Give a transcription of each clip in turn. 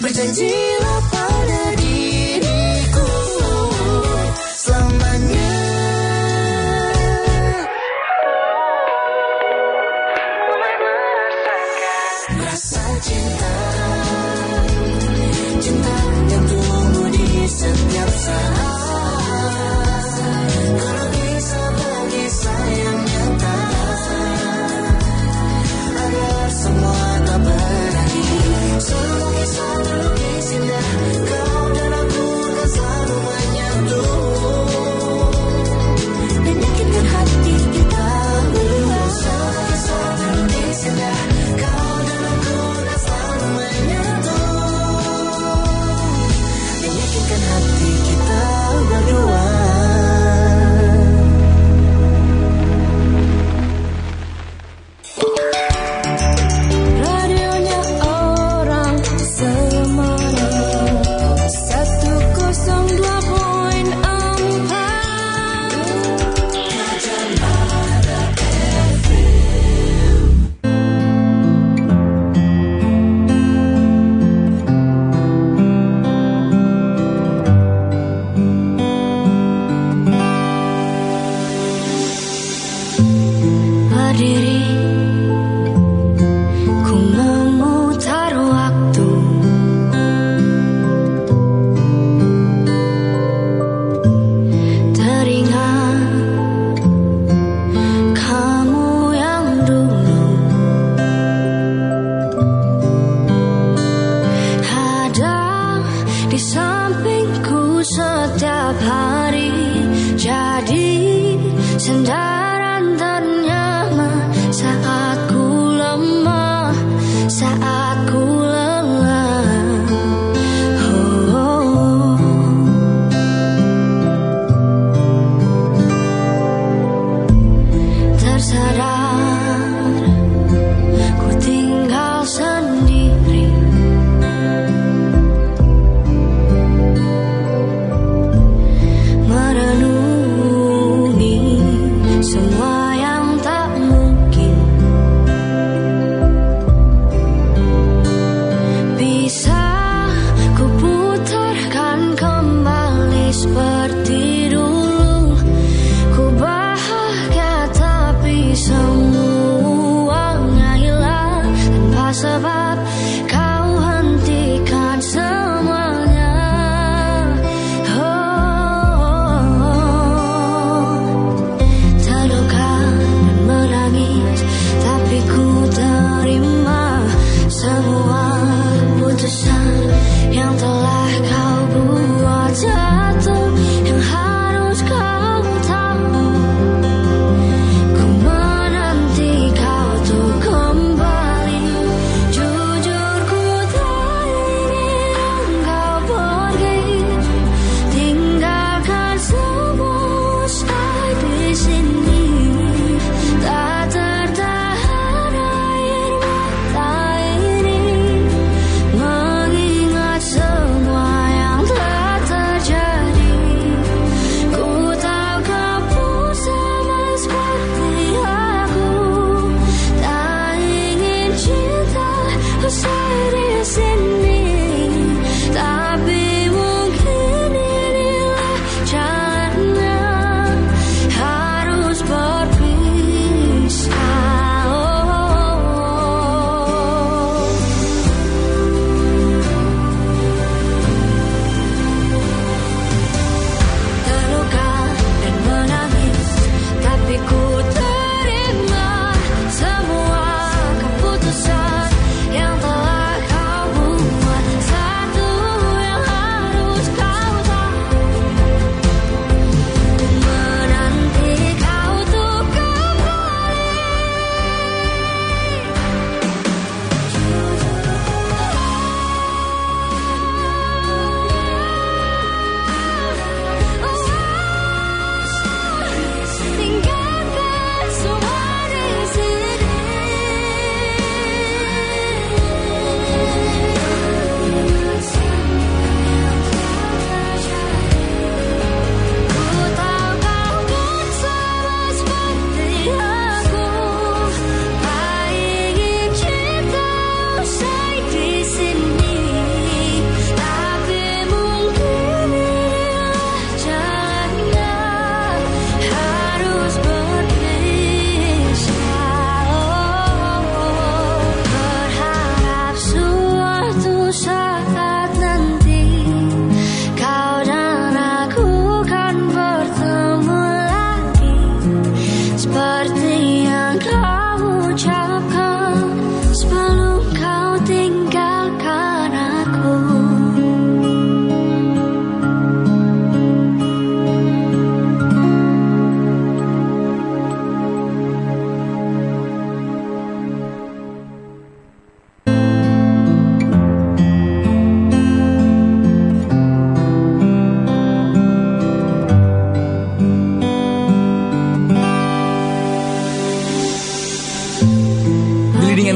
Pretending sa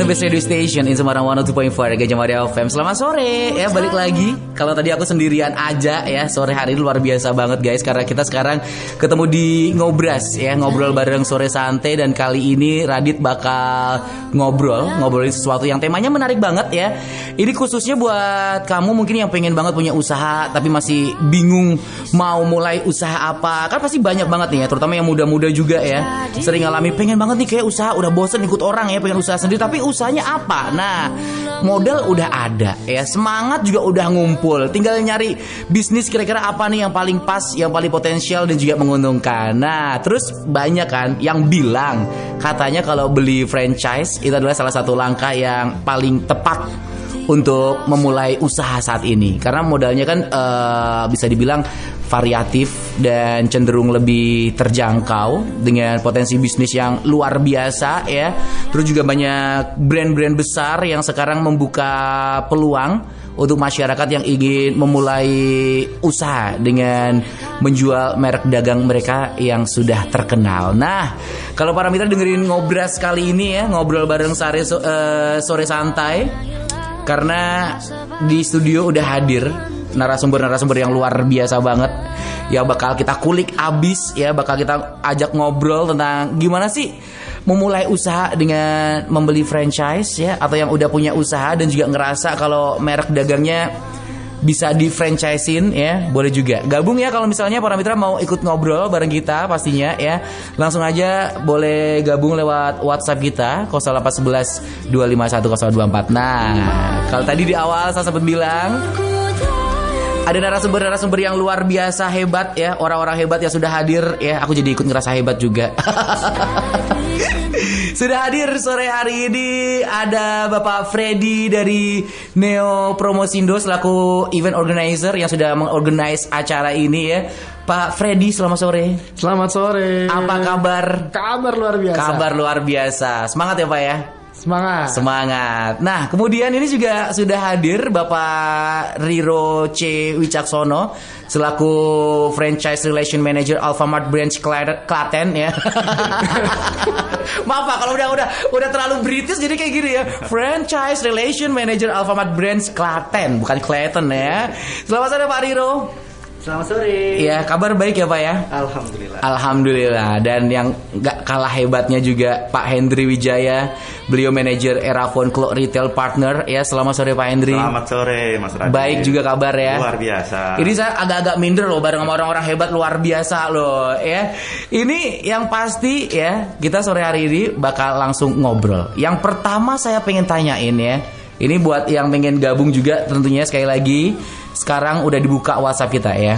Best radio station in Semarang 102.4 Gajah Mada FM Selamat sore. Ya balik lagi Kalau tadi aku sendirian aja ya Sore hari ini luar biasa banget guys. Karena kita sekarang ketemu di Ngobras ya Ngobrol bareng sore santai. Dan kali ini Radit bakal ngobrol Ngobrolin sesuatu yang temanya menarik banget ya. Ini khususnya buat kamu mungkin yang pengen banget punya usaha Tapi masih bingung mau mulai usaha apa. Kan pasti banyak banget nih ya Terutama yang muda-muda juga ya. Sering ngalami pengen banget nih kayak usaha Udah bosen ikut orang ya pengen usaha sendiri. Tapi usahanya apa? Nah modal udah ada ya semangat juga udah ngumpul tinggal nyari bisnis kira-kira apa nih yang paling pas yang paling potensial dan juga menguntungkan. Nah terus banyak kan yang bilang katanya kalau beli franchise itu adalah salah satu langkah yang paling tepat untuk memulai usaha saat ini. Karena modalnya kan uh, bisa dibilang variatif dan cenderung lebih terjangkau dengan potensi bisnis yang luar biasa ya. Terus juga banyak brand-brand besar yang sekarang membuka peluang untuk masyarakat yang ingin memulai usaha dengan menjual merek dagang mereka yang sudah terkenal. Nah, kalau para mitra dengerin ngobras kali ini ya, ngobrol bareng sore, uh, sore santai karena di studio udah hadir narasumber-narasumber yang luar biasa banget yang bakal kita kulik abis ya bakal kita ajak ngobrol tentang gimana sih memulai usaha dengan membeli franchise ya atau yang udah punya usaha dan juga ngerasa kalau merek dagangnya bisa di franchisein ya boleh juga. Gabung ya kalau misalnya para mitra mau ikut ngobrol bareng kita pastinya ya. Langsung aja boleh gabung lewat WhatsApp kita 0811 251 nah kalau tadi di awal saya sempat bilang ada narasumber-narasumber yang luar biasa hebat ya orang-orang hebat yang sudah hadir ya. Aku jadi ikut ngerasa hebat juga. Sudah hadir sore hari ini ada Bapak Freddy dari Neo Promosindo selaku event organizer yang sudah mengorganize acara ini ya. Pak Freddy selamat sore. Selamat sore. Apa kabar? Kabar luar biasa. Kabar luar biasa. Semangat ya Pak ya Semangat. Semangat. Nah, kemudian ini juga sudah hadir Bapak Riro C Wicaksono selaku franchise relation manager Alfamart branch Klaten ya. Maaf Pak kalau udah udah udah terlalu British jadi kayak gini ya. Franchise relation manager Alfamart branch Klaten, bukan Klaten ya. Selamat sore Pak Riro. Selamat sore. Iya, kabar baik ya Pak ya? Alhamdulillah. Alhamdulillah. Dan yang gak kalah hebatnya juga Pak Hendri Wijaya, beliau manajer Erafon Clock Retail Partner. Ya, selamat sore Pak Hendri. Selamat sore Mas Radit. Baik juga kabar ya. Luar biasa. Ini saya agak-agak minder loh bareng sama orang-orang hebat luar biasa loh ya. Ini yang pasti ya, kita sore hari ini bakal langsung ngobrol. Yang pertama saya pengen tanyain ya. Ini buat yang pengen gabung juga tentunya sekali lagi sekarang udah dibuka WhatsApp kita ya.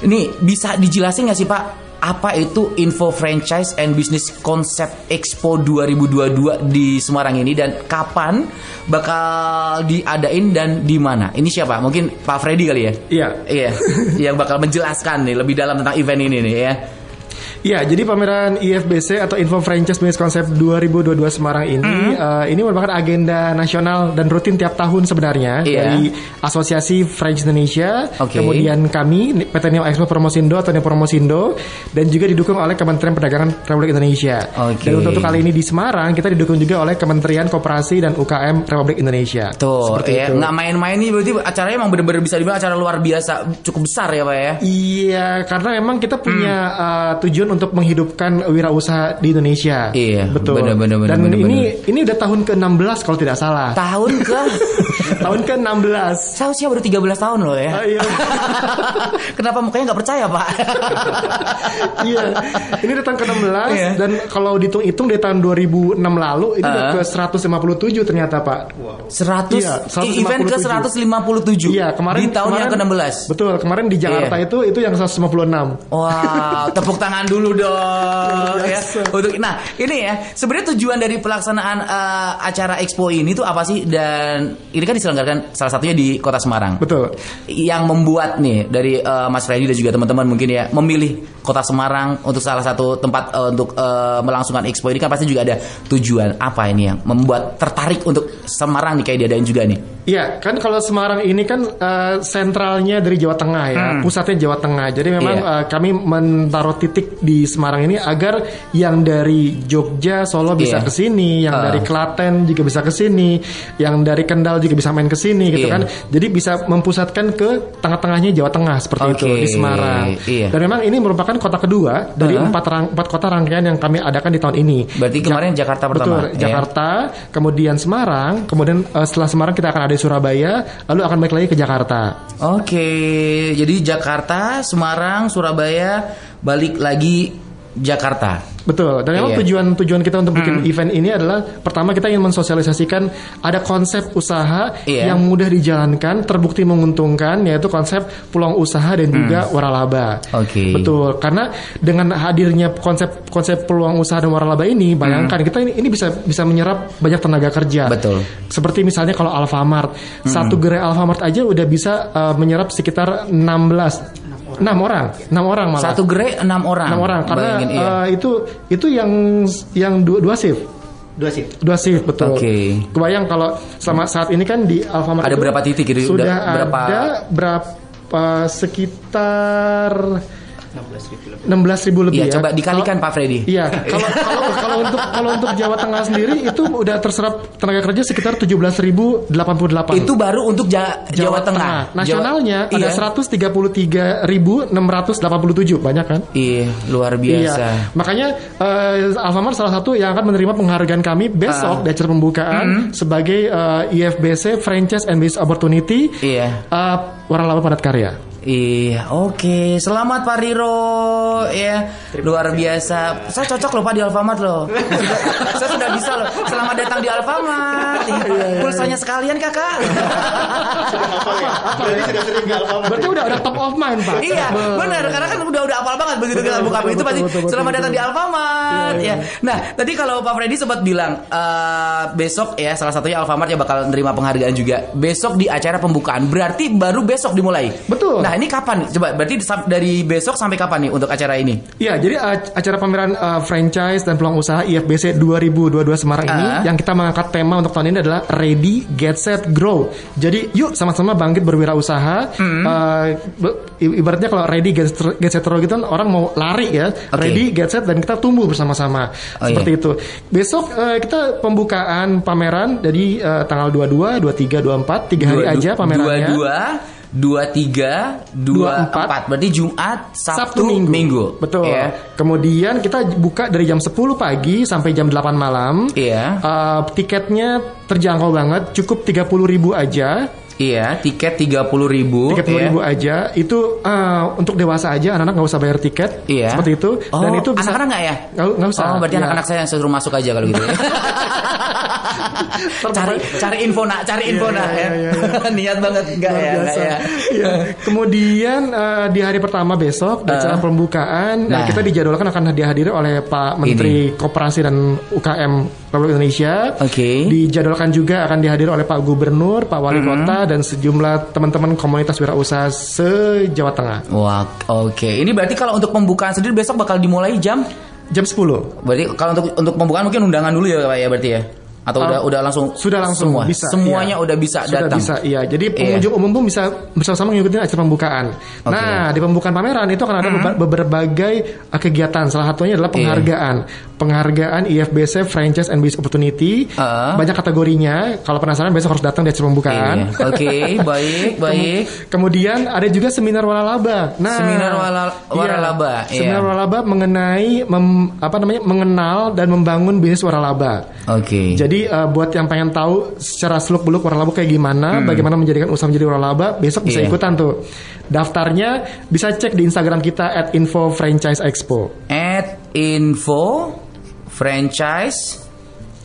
Ini bisa dijelasin nggak sih Pak? Apa itu info franchise and business concept expo 2022 di Semarang ini dan kapan bakal diadain dan di mana? Ini siapa? Mungkin Pak Freddy kali ya? Iya. Iya. yang bakal menjelaskan nih lebih dalam tentang event ini nih ya. Iya, jadi pameran IFBC atau Info Franchise Business Concept 2022 Semarang ini mm. uh, ini merupakan agenda nasional dan rutin tiap tahun sebenarnya yeah. dari Asosiasi Franchise Indonesia, okay. kemudian kami PT Neo Expo Promosindo atau Neo Promosindo dan juga didukung oleh Kementerian Perdagangan Republik Indonesia. Okay. Dan untuk, untuk kali ini di Semarang kita didukung juga oleh Kementerian Koperasi dan UKM Republik Indonesia. Tuh, Seperti ya, itu. nggak main-main nih berarti acaranya emang benar-benar bisa dibilang acara luar biasa, cukup besar ya Pak ya? Iya, karena memang kita punya mm. uh, tujuan untuk menghidupkan wirausaha di Indonesia. Iya, betul. Bener, bener, bener, Dan bener, ini bener. ini udah tahun ke-16 kalau tidak salah. Tahun ke tahun ke-16. Saya usia baru 13 tahun loh ya. Ah, iya. Kenapa mukanya nggak percaya, Pak? iya. Ini udah tahun ke-16 Iya. dan kalau dihitung-hitung dari tahun 2006 lalu itu udah Ah. ke 157 ternyata, Pak. 100 Iya, event ke 157. Iya, kemarin di tahun yang kemarin- ke-16. Betul, kemarin di Jakarta Iya. itu itu yang 156. Wow, tepuk tangan dulu dong ya. Untuk nah, ini ya, sebenarnya tujuan dari pelaksanaan eh, acara expo ini tuh apa sih dan ini kan kan diselenggarakan salah satunya di Kota Semarang. Betul. Yang membuat nih dari uh, Mas Freddy dan juga teman-teman mungkin ya memilih Kota Semarang untuk salah satu tempat uh, untuk uh, melangsungkan expo ini kan pasti juga ada tujuan apa ini yang membuat tertarik untuk Semarang nih kayak diadain juga nih. Iya, kan kalau Semarang ini kan uh, sentralnya dari Jawa Tengah ya, hmm. pusatnya Jawa Tengah. Jadi memang yeah. uh, kami menaruh titik di Semarang ini agar yang dari Jogja, Solo bisa yeah. ke sini, yang uh. dari Klaten juga bisa ke sini, yang dari Kendal juga bisa main ke sini gitu yeah. kan. Jadi bisa mempusatkan ke tengah-tengahnya Jawa Tengah seperti okay. itu di Semarang. Yeah. Dan memang ini merupakan kota kedua dari uh. empat rang, empat kota rangkaian yang kami adakan di tahun ini. Berarti kemarin ja Jakarta pertama. Betul, yeah. Jakarta, kemudian Semarang, kemudian uh, setelah Semarang kita akan ada Surabaya, lalu akan balik lagi ke Jakarta. Oke, jadi Jakarta, Semarang, Surabaya, balik lagi Jakarta. Betul. Dan memang iya. tujuan tujuan kita untuk bikin hmm. event ini adalah pertama kita ingin mensosialisasikan ada konsep usaha iya. yang mudah dijalankan, terbukti menguntungkan yaitu konsep peluang usaha dan juga hmm. waralaba. Oke. Okay. Betul. Karena dengan hadirnya konsep konsep peluang usaha dan waralaba ini, bayangkan hmm. kita ini ini bisa bisa menyerap banyak tenaga kerja. Betul. Seperti misalnya kalau Alfamart, hmm. satu gerai Alfamart aja udah bisa uh, menyerap sekitar 16 enam orang, enam orang malah. Satu gerai enam orang. Enam orang karena Bayangin, iya. uh, itu itu yang yang dua, dua shift. Dua shift. Dua shift betul. Oke. Okay. Kebayang kalau selama saat ini kan di Alfamart ada berapa titik gitu? Sudah berapa? ada berapa sekitar 16 ribu lebih. Iya, ya. coba dikalikan kalo, Pak Freddy. Iya, kalau kalau kalau untuk kalau untuk Jawa Tengah sendiri itu udah terserap tenaga kerja sekitar 17.088. Itu baru untuk ja Jawa, Jawa Tengah. Tengah. Nasionalnya Jawa, ada iya. 133.687, banyak kan? Iya, luar biasa. Iya. Makanya uh, Alfamart salah satu yang akan menerima penghargaan kami besok uh. di acara pembukaan mm -hmm. sebagai uh, eh, IFBC Franchise and Business Opportunity. Iya. Uh, waralaba padat karya. Iya, oke. Okay. Selamat Pak Riro. Ya, luar biasa. Saya cocok loh Pak di Alfamart loh. saya sudah bisa loh. Selamat datang di Alfamart. Iya, iya, iya. Pulsanya sekalian Kakak. Berarti sudah sering ke Alfamart. Berarti udah udah top of mind, Pak. Iya, benar. Karena kan udah udah apal banget begitu kita buka itu pasti selamat datang di Alfamart ya. Nah, tadi kalau Pak Freddy sempat bilang uh, besok ya salah satunya Alfamart ya bakal nerima penghargaan juga. Besok di acara pembukaan. Berarti baru besok dimulai. Betul. Nah, Nah ini kapan? Coba berarti dari besok sampai kapan nih untuk acara ini? Iya, jadi acara pameran uh, franchise dan peluang usaha IFBC 2022 Semarang uh. ini yang kita mengangkat tema untuk tahun ini adalah Ready, Get Set, Grow. Jadi yuk sama-sama bangkit berwirausaha. Mm. Uh, ibaratnya kalau ready, get, get set, grow gitu kan orang mau lari ya. Okay. Ready, get set dan kita tumbuh bersama-sama. Oh, Seperti iya. itu. Besok uh, kita pembukaan pameran jadi uh, tanggal 22, 23, 24, tiga hari aja pamerannya. 22 dua tiga dua empat berarti Jumat Sabtu, Sabtu minggu. minggu betul yeah. kemudian kita buka dari jam 10 pagi sampai jam 8 malam iya yeah. uh, tiketnya terjangkau banget cukup tiga puluh ribu aja Iya, tiket tiga puluh ribu. Tiga puluh ribu aja. Itu uh, untuk dewasa aja, anak-anak nggak usah bayar tiket. Iya. Seperti itu. Oh, Dan itu bisa. Anak-anak nggak ya? Nggak usah. Oh, berarti anak-anak saya yang suruh masuk aja kalau gitu. Cari cari info nak, cari info iya, nak ya. Iya, iya, Niat banget enggak ya, enggak ya. ya. Kemudian uh, di hari pertama besok di acara uh, pembukaan nah. nah kita dijadwalkan akan dihadiri oleh Pak Menteri Ini. Koperasi dan UKM Republik Indonesia. Oke. Okay. Dijadwalkan juga akan dihadiri oleh Pak Gubernur, Pak Wali mm -hmm. Kota dan sejumlah teman-teman komunitas wirausaha se-Jawa Tengah. Wah, oke. Okay. Ini berarti kalau untuk pembukaan sendiri besok bakal dimulai jam jam 10. Berarti kalau untuk untuk pembukaan mungkin undangan dulu ya Pak ya berarti ya atau uh, udah udah langsung sudah langsung semua bisa semuanya iya. udah bisa sudah datang bisa iya jadi iya. pengunjung iya. umum pun bisa bersama-sama mengikuti acara pembukaan okay. nah di pembukaan pameran itu akan ada mm. berbagai kegiatan salah satunya adalah penghargaan iya. Penghargaan IFBC Franchise and Business Opportunity uh. banyak kategorinya kalau penasaran besok harus datang di acara pembukaan iya. oke okay, baik baik kemudian ada juga seminar waralaba nah seminar wala, waralaba iya, seminar iya. waralaba mengenai mem, apa namanya mengenal dan membangun bisnis waralaba oke okay. jadi uh, buat yang pengen tahu secara seluk beluk waralaba kayak gimana, hmm. bagaimana menjadikan usaha menjadi waralaba, besok bisa yeah. ikutan tuh. Daftarnya bisa cek di Instagram kita at info franchise expo. At info franchise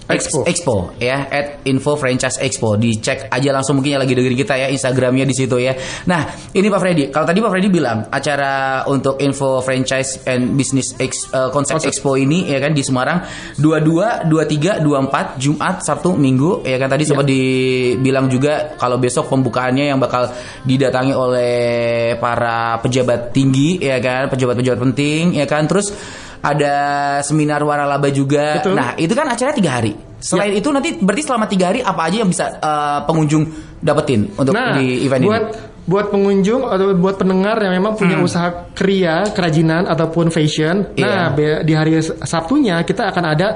Expo. Expo ya at info franchise expo. Dicek aja langsung mungkin yang lagi dengerin kita ya Instagramnya di situ ya. Nah ini Pak Freddy. Kalau tadi Pak Freddy bilang acara untuk info franchise and business ex, uh, konsep expo ini ya kan di Semarang 22 23 24 Jumat Sabtu Minggu ya kan tadi ya. sempat dibilang juga kalau besok pembukaannya yang bakal didatangi oleh para pejabat tinggi ya kan pejabat-pejabat penting ya kan. Terus ada seminar waralaba juga. Betul. Nah itu kan acaranya tiga hari. Selain ya. itu nanti berarti selama tiga hari apa aja yang bisa uh, pengunjung dapetin untuk nah, di event buat, ini? Buat pengunjung atau buat pendengar yang memang punya hmm. usaha kria, kerajinan ataupun fashion. Nah iya. di hari Sabtunya kita akan ada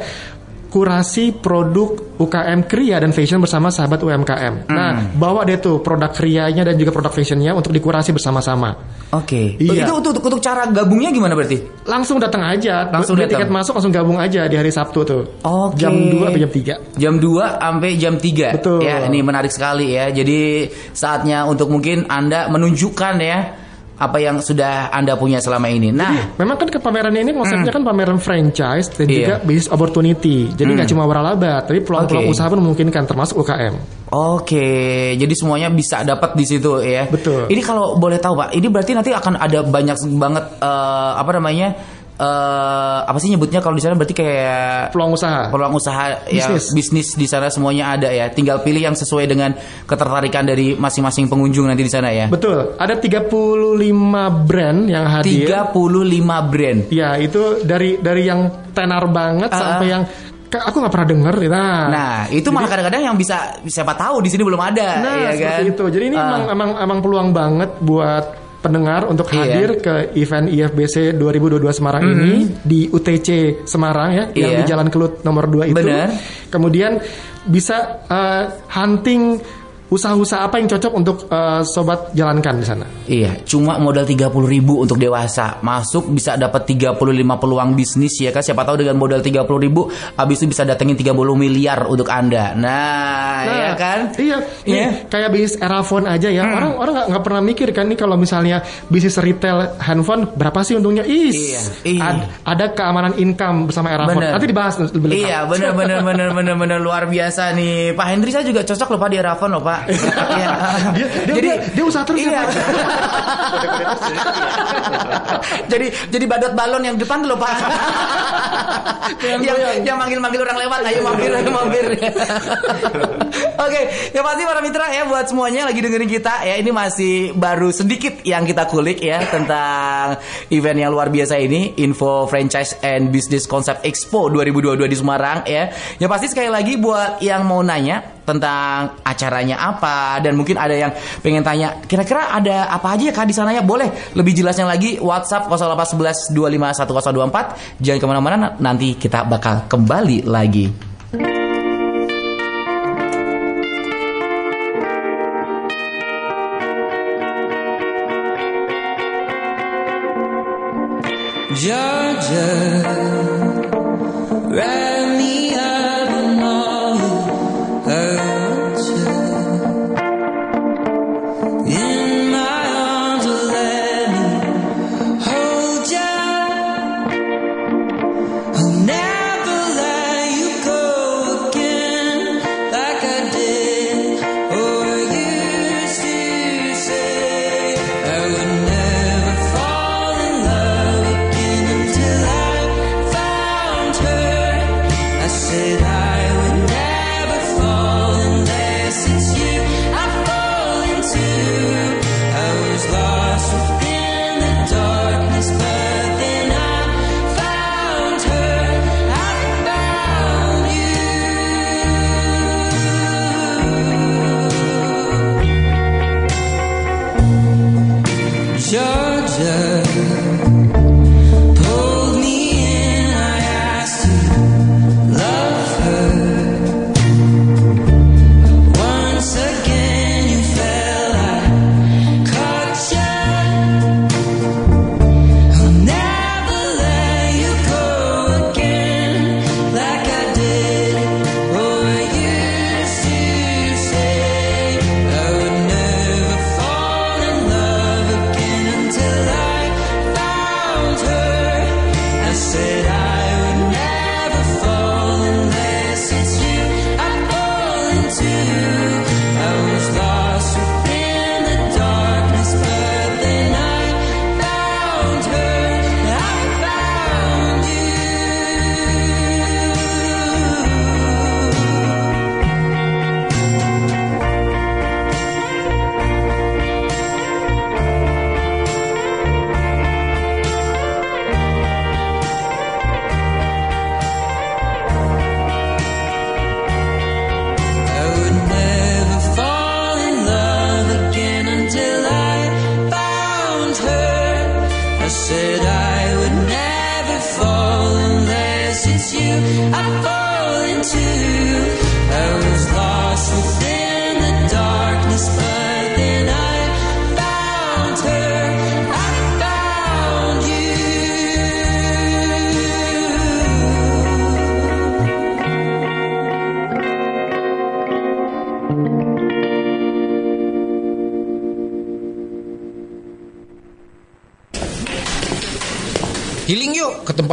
kurasi produk UKM Kria dan Fashion bersama sahabat UMKM. Hmm. Nah, bawa deh tuh produk krianya dan juga produk fashionnya untuk dikurasi bersama-sama. Oke. Okay. Iya. Itu untuk, untuk cara gabungnya gimana berarti? Langsung datang aja. Langsung datang. tiket masuk langsung gabung aja di hari Sabtu tuh. Oke. Okay. Jam 2 sampai jam 3. Jam 2 sampai jam 3. Betul. Ya, ini menarik sekali ya. Jadi saatnya untuk mungkin Anda menunjukkan ya apa yang sudah Anda punya selama ini. Nah, Jadi, memang kan ke pameran ini konsepnya mm. kan pameran franchise dan iya. juga business opportunity. Jadi nggak mm. cuma waralaba, tapi peluang-peluang okay. usaha pun memungkinkan termasuk UKM. Oke, jadi semuanya bisa dapat di situ ya. Betul. Ini kalau boleh tahu Pak, ini berarti nanti akan ada banyak banget uh, apa namanya? Uh, apa sih nyebutnya kalau di sana berarti kayak peluang usaha. Peluang usaha ya bisnis di sana semuanya ada ya. Tinggal pilih yang sesuai dengan ketertarikan dari masing-masing pengunjung nanti di sana ya. Betul. Ada 35 brand yang hadir. 35 brand. Ya, itu dari dari yang tenar banget uh, sampai yang aku nggak pernah denger nah nah itu malah kadang-kadang yang bisa siapa tahu di sini belum ada nah ya seperti kan? itu jadi ini uh. emang emang emang peluang banget buat pendengar untuk iya. hadir ke event IFBC 2022 Semarang mm -hmm. ini di UTC Semarang ya yeah. yang di Jalan Kelut nomor 2 itu. Benar. Kemudian bisa uh, hunting usaha-usaha apa yang cocok untuk uh, sobat jalankan di sana? Iya, cuma modal 30 ribu untuk dewasa. Masuk bisa dapat 35 peluang bisnis ya kan. Siapa tahu dengan modal 30 ribu habis itu bisa datengin 30 miliar untuk Anda. Nah, nah ya kan? Iya, iya. kayak bisnis Erafone aja ya. Hmm. Orang orang nggak pernah mikir kan nih kalau misalnya bisnis retail handphone berapa sih untungnya? Is. Iya. iya. Ad, ada keamanan income bersama Erafone. Bener. Nanti dibahas lebih Iya, benar benar benar benar benar luar biasa nih. Pak Hendri saya juga cocok loh Pak di Erafone loh Pak. Iya. dia, dia, jadi dia, dia usaha terus ya, iya. ya, jadi jadi badut balon yang depan loh Pak. yang, yang, yang manggil-manggil orang lewat, ayo mampir, ayo mampir. Oke, ya pasti para mitra ya buat semuanya lagi dengerin kita ya ini masih baru sedikit yang kita kulik ya tentang event yang luar biasa ini Info Franchise and Business Concept Expo 2022 di Semarang ya. Ya pasti sekali lagi buat yang mau nanya tentang acaranya apa dan mungkin ada yang pengen tanya kira-kira ada apa aja ya kak di sana ya? Boleh. Lebih jelasnya lagi WhatsApp 0811 251024 jangan ke mana-mana nanti kita bakal kembali lagi. Georgia,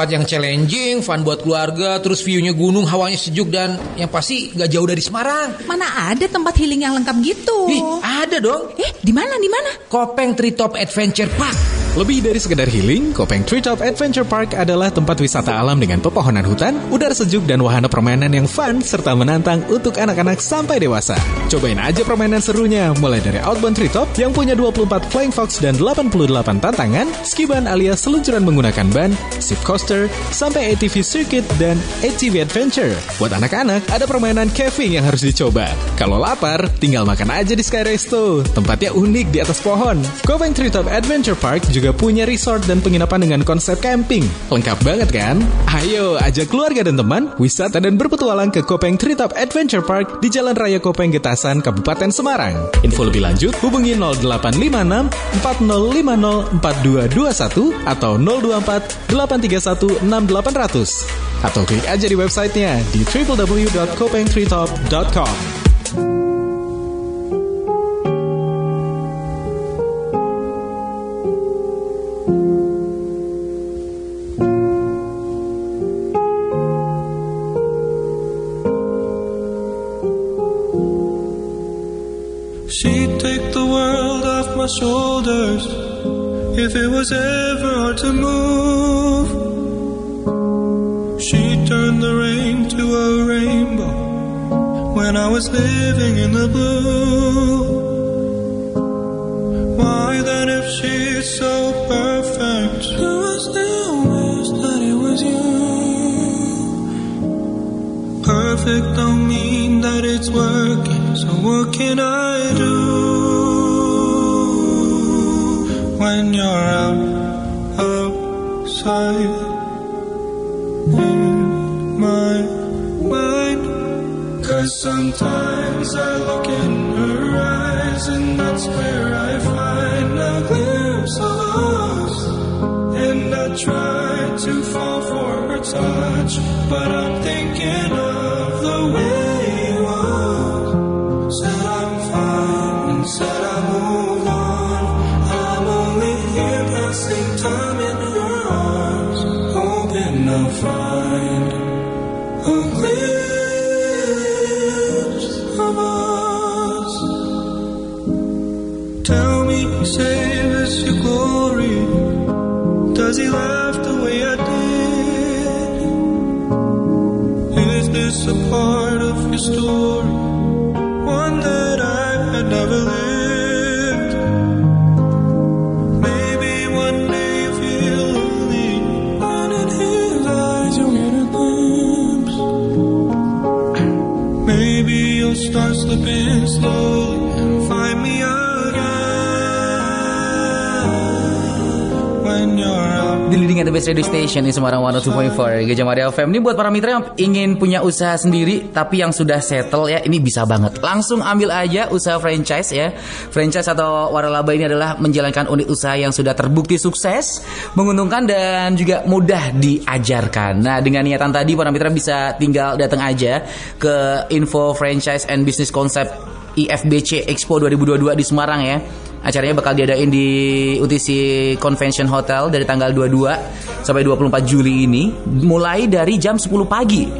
tempat yang challenging, fun buat keluarga, terus view-nya gunung, hawanya sejuk dan yang pasti gak jauh dari Semarang. Mana ada tempat healing yang lengkap gitu? Ih, ada dong. Eh, di mana di mana? Kopeng Treetop Adventure Park. Lebih dari sekedar healing, Kopeng Treetop Adventure Park adalah tempat wisata alam dengan pepohonan hutan, udara sejuk dan wahana permainan yang fun serta menantang untuk anak-anak sampai dewasa. Cobain aja permainan serunya, mulai dari Outbound Treetop yang punya 24 Flying Fox dan 88 tantangan, skiban alias seluncuran menggunakan ban, zip coaster, sampai ATV Circuit dan ATV Adventure. Buat anak-anak, ada permainan caving yang harus dicoba. Kalau lapar, tinggal makan aja di Sky Resto. Tempatnya unik di atas pohon. Kopeng Treetop Adventure Park juga punya resort dan penginapan dengan konsep camping. Lengkap banget kan? Ayo ajak keluarga dan teman wisata dan berpetualang ke Kopeng Treetop Adventure Park di Jalan Raya Kopeng Pamekasan, Kabupaten Semarang. Info lebih lanjut hubungi 0856 4050 4221 atau 024 831 6800 atau klik aja di websitenya di www.kopeng3top.com. shoulders if it was ever hard to move. She turned the rain to a rainbow when I was living in the blue. Why then, if she's so perfect, I still wish that it was you? Perfect don't mean that it's working, so what can I do? When you're out outside in my mind. Cause sometimes I look in her eyes, and that's where I find a glimpse of us. And I try to fall for her touch, but I'm thinking of the way you was. Said I'm fine and said I Di Leading the Best Radio Station di Semarang 102.4 Gajah Maria FM Ini buat para mitra yang ingin punya usaha sendiri Tapi yang sudah settle ya Ini bisa banget. Langsung ambil aja usaha franchise ya. Franchise atau waralaba ini adalah Menjalankan unit usaha yang sudah terbukti sukses Menguntungkan dan juga mudah diajarkan. Nah dengan niatan tadi para mitra bisa tinggal datang aja Ke info franchise and business concept IFBC Expo 2022 di Semarang ya Acaranya bakal diadain di UTC Convention Hotel dari tanggal 22 sampai 24 Juli ini mulai dari jam 10 pagi.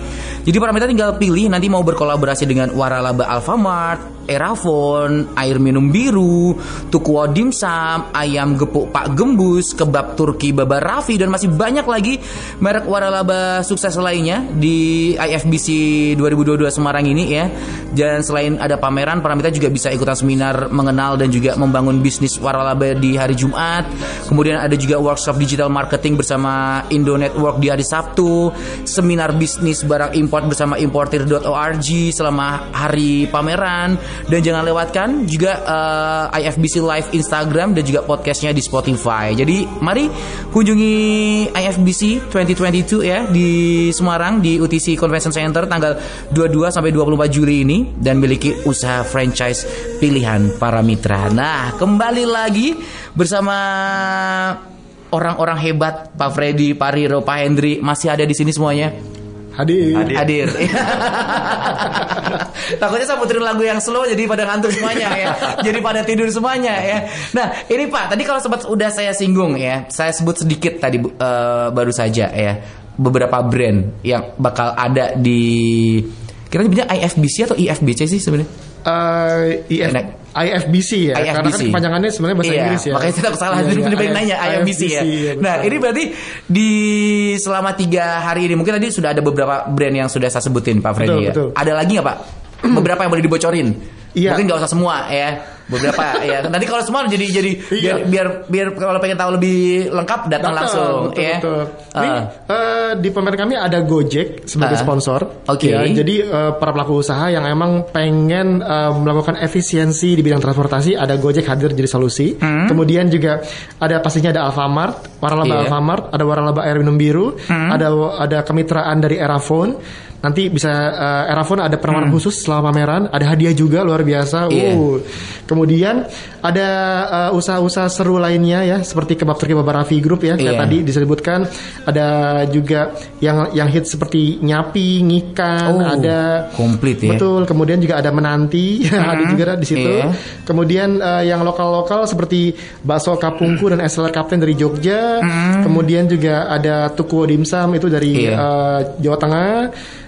Jadi para tinggal pilih nanti mau berkolaborasi dengan Waralaba Alfamart, Erafon, air minum biru, Tukwo Dimsum, ayam gepuk Pak Gembus, kebab Turki Baba Raffi dan masih banyak lagi merek waralaba sukses lainnya di IFBC 2022 Semarang ini ya. Dan selain ada pameran, para mitra juga bisa ikutan seminar mengenal dan juga membangun bisnis waralaba di hari Jumat. Kemudian ada juga workshop digital marketing bersama Indo Network di hari Sabtu, seminar bisnis barang impor support bersama importir.org selama hari pameran dan jangan lewatkan juga uh, eh, IFBC Live Instagram dan juga podcastnya di Spotify. Jadi mari kunjungi IFBC 2022 ya di Semarang di UTC Convention Center tanggal 22 sampai 24 Juli ini dan miliki usaha franchise pilihan para mitra. Nah, kembali lagi bersama orang-orang hebat Pak Freddy, Pak Riro, Pak Hendri masih ada di sini semuanya. Hadir. Hadir. Hadir. Takutnya saya puterin lagu yang slow jadi pada ngantuk semuanya ya. jadi pada tidur semuanya ya. Nah, ini Pak, tadi kalau sempat udah saya singgung ya. Saya sebut sedikit tadi eh, baru saja ya. Beberapa brand yang bakal ada di kira nyebutnya IFBC atau IFBC sih sebenarnya? Eh, IF, Enak. IFBC ya, karena kan IFBC. kepanjangannya sebenarnya bahasa Iya, Inggris ya. Makanya saya salah Iya, jadi iya, bener-bener nanya IFBC ya. iya, nah betul. ini berarti di selama tiga hari ini mungkin tadi sudah ada beberapa brand yang sudah saya sebutin Pak Freddy Betul, ya. betul. Ada lagi nggak Pak? beberapa yang boleh dibocorin. Iya. Mungkin nggak usah semua ya. Beberapa ya. Nanti kalau semua jadi jadi biar Iya. biar biar kalau pengen tahu lebih lengkap datang Datang, langsung betul, ya. betul. Ini Ah. eh, di pameran kami ada Gojek sebagai Ah. sponsor. Oke. Ya, jadi eh, para pelaku usaha yang emang pengen eh, melakukan efisiensi di bidang transportasi ada Gojek hadir jadi solusi. Kemudian juga ada pastinya ada Alfamart, waralaba Hmm. Hmm. Alfamart, ada waralaba air minum biru, ada ada kemitraan dari Erafone. Nanti bisa eh, Erafone ada penawaran khusus selama pameran, ada hadiah juga luar biasa. Hmm. Iya. Uh. Kemudian ada eh, usaha-usaha seru lainnya ya seperti kebab Turki Baba Raffi Group ya kayak Iya. tadi disebutkan ada juga yang yang hit seperti nyapi, ngikan, Oh, ada komplit ya. Betul, kemudian juga ada menanti, ada juga di situ. Iya. Kemudian eh, yang lokal-lokal seperti bakso kapungku dan SLR Kapten dari Jogja. Kemudian juga ada Tuku Dimsum itu dari Iya. eh, Jawa Tengah.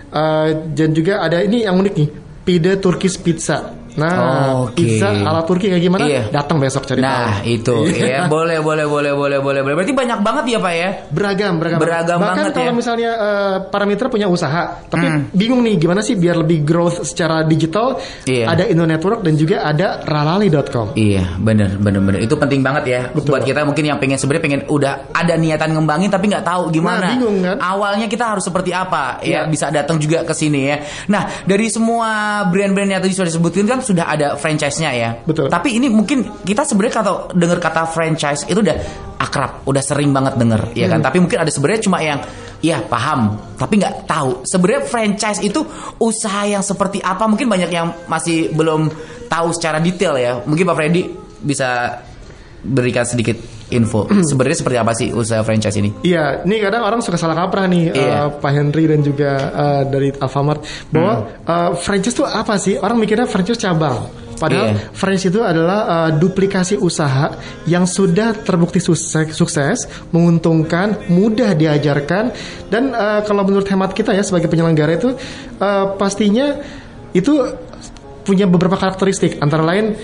Eh, dan juga ada ini yang unik nih, Pide Turkish Pizza. Nah, Oke. pizza ala Turki kayak gimana? Iya. Datang besok cari Nah, tahu. itu ya. Boleh boleh boleh boleh boleh. Berarti banyak banget ya, Pak ya? Beragam, beragam. Beragam Bahkan banget kalau ya. misalnya eh, para mitra punya usaha, tapi Hmm. bingung nih gimana sih biar lebih growth secara digital, Iya. ada Indo Network dan juga ada ralali.com. Iya, bener, bener, bener. Itu penting banget ya. Betul. Buat kita mungkin yang pengen sebenarnya pengen udah ada niatan ngembangin tapi nggak tahu gimana. Nah, bingung kan? Awalnya kita harus seperti apa ya? Iya. Bisa datang juga ke sini ya. Nah, dari semua brand-brand yang tadi sudah disebutkan kan sudah ada franchise-nya ya. Betul. Tapi ini mungkin kita sebenarnya kalau dengar kata franchise itu udah akrab, udah sering banget denger ya Hmm. kan. Tapi mungkin ada sebenarnya cuma yang ya paham, tapi nggak tahu. Sebenarnya franchise itu usaha yang seperti apa? Mungkin banyak yang masih belum tahu secara detail ya. Mungkin Pak Freddy bisa berikan sedikit info. Sebenarnya seperti apa sih usaha franchise ini? Iya, ini kadang orang suka salah kaprah nih Iya. eh, Pak Henry dan juga eh, dari Alfamart bahwa eh, franchise itu apa sih? Orang mikirnya franchise cabang. Padahal Iya. franchise itu adalah eh, duplikasi usaha yang sudah terbukti sukses, sukses, menguntungkan, mudah diajarkan dan eh, kalau menurut hemat kita ya sebagai penyelenggara itu eh, pastinya itu punya beberapa karakteristik antara lain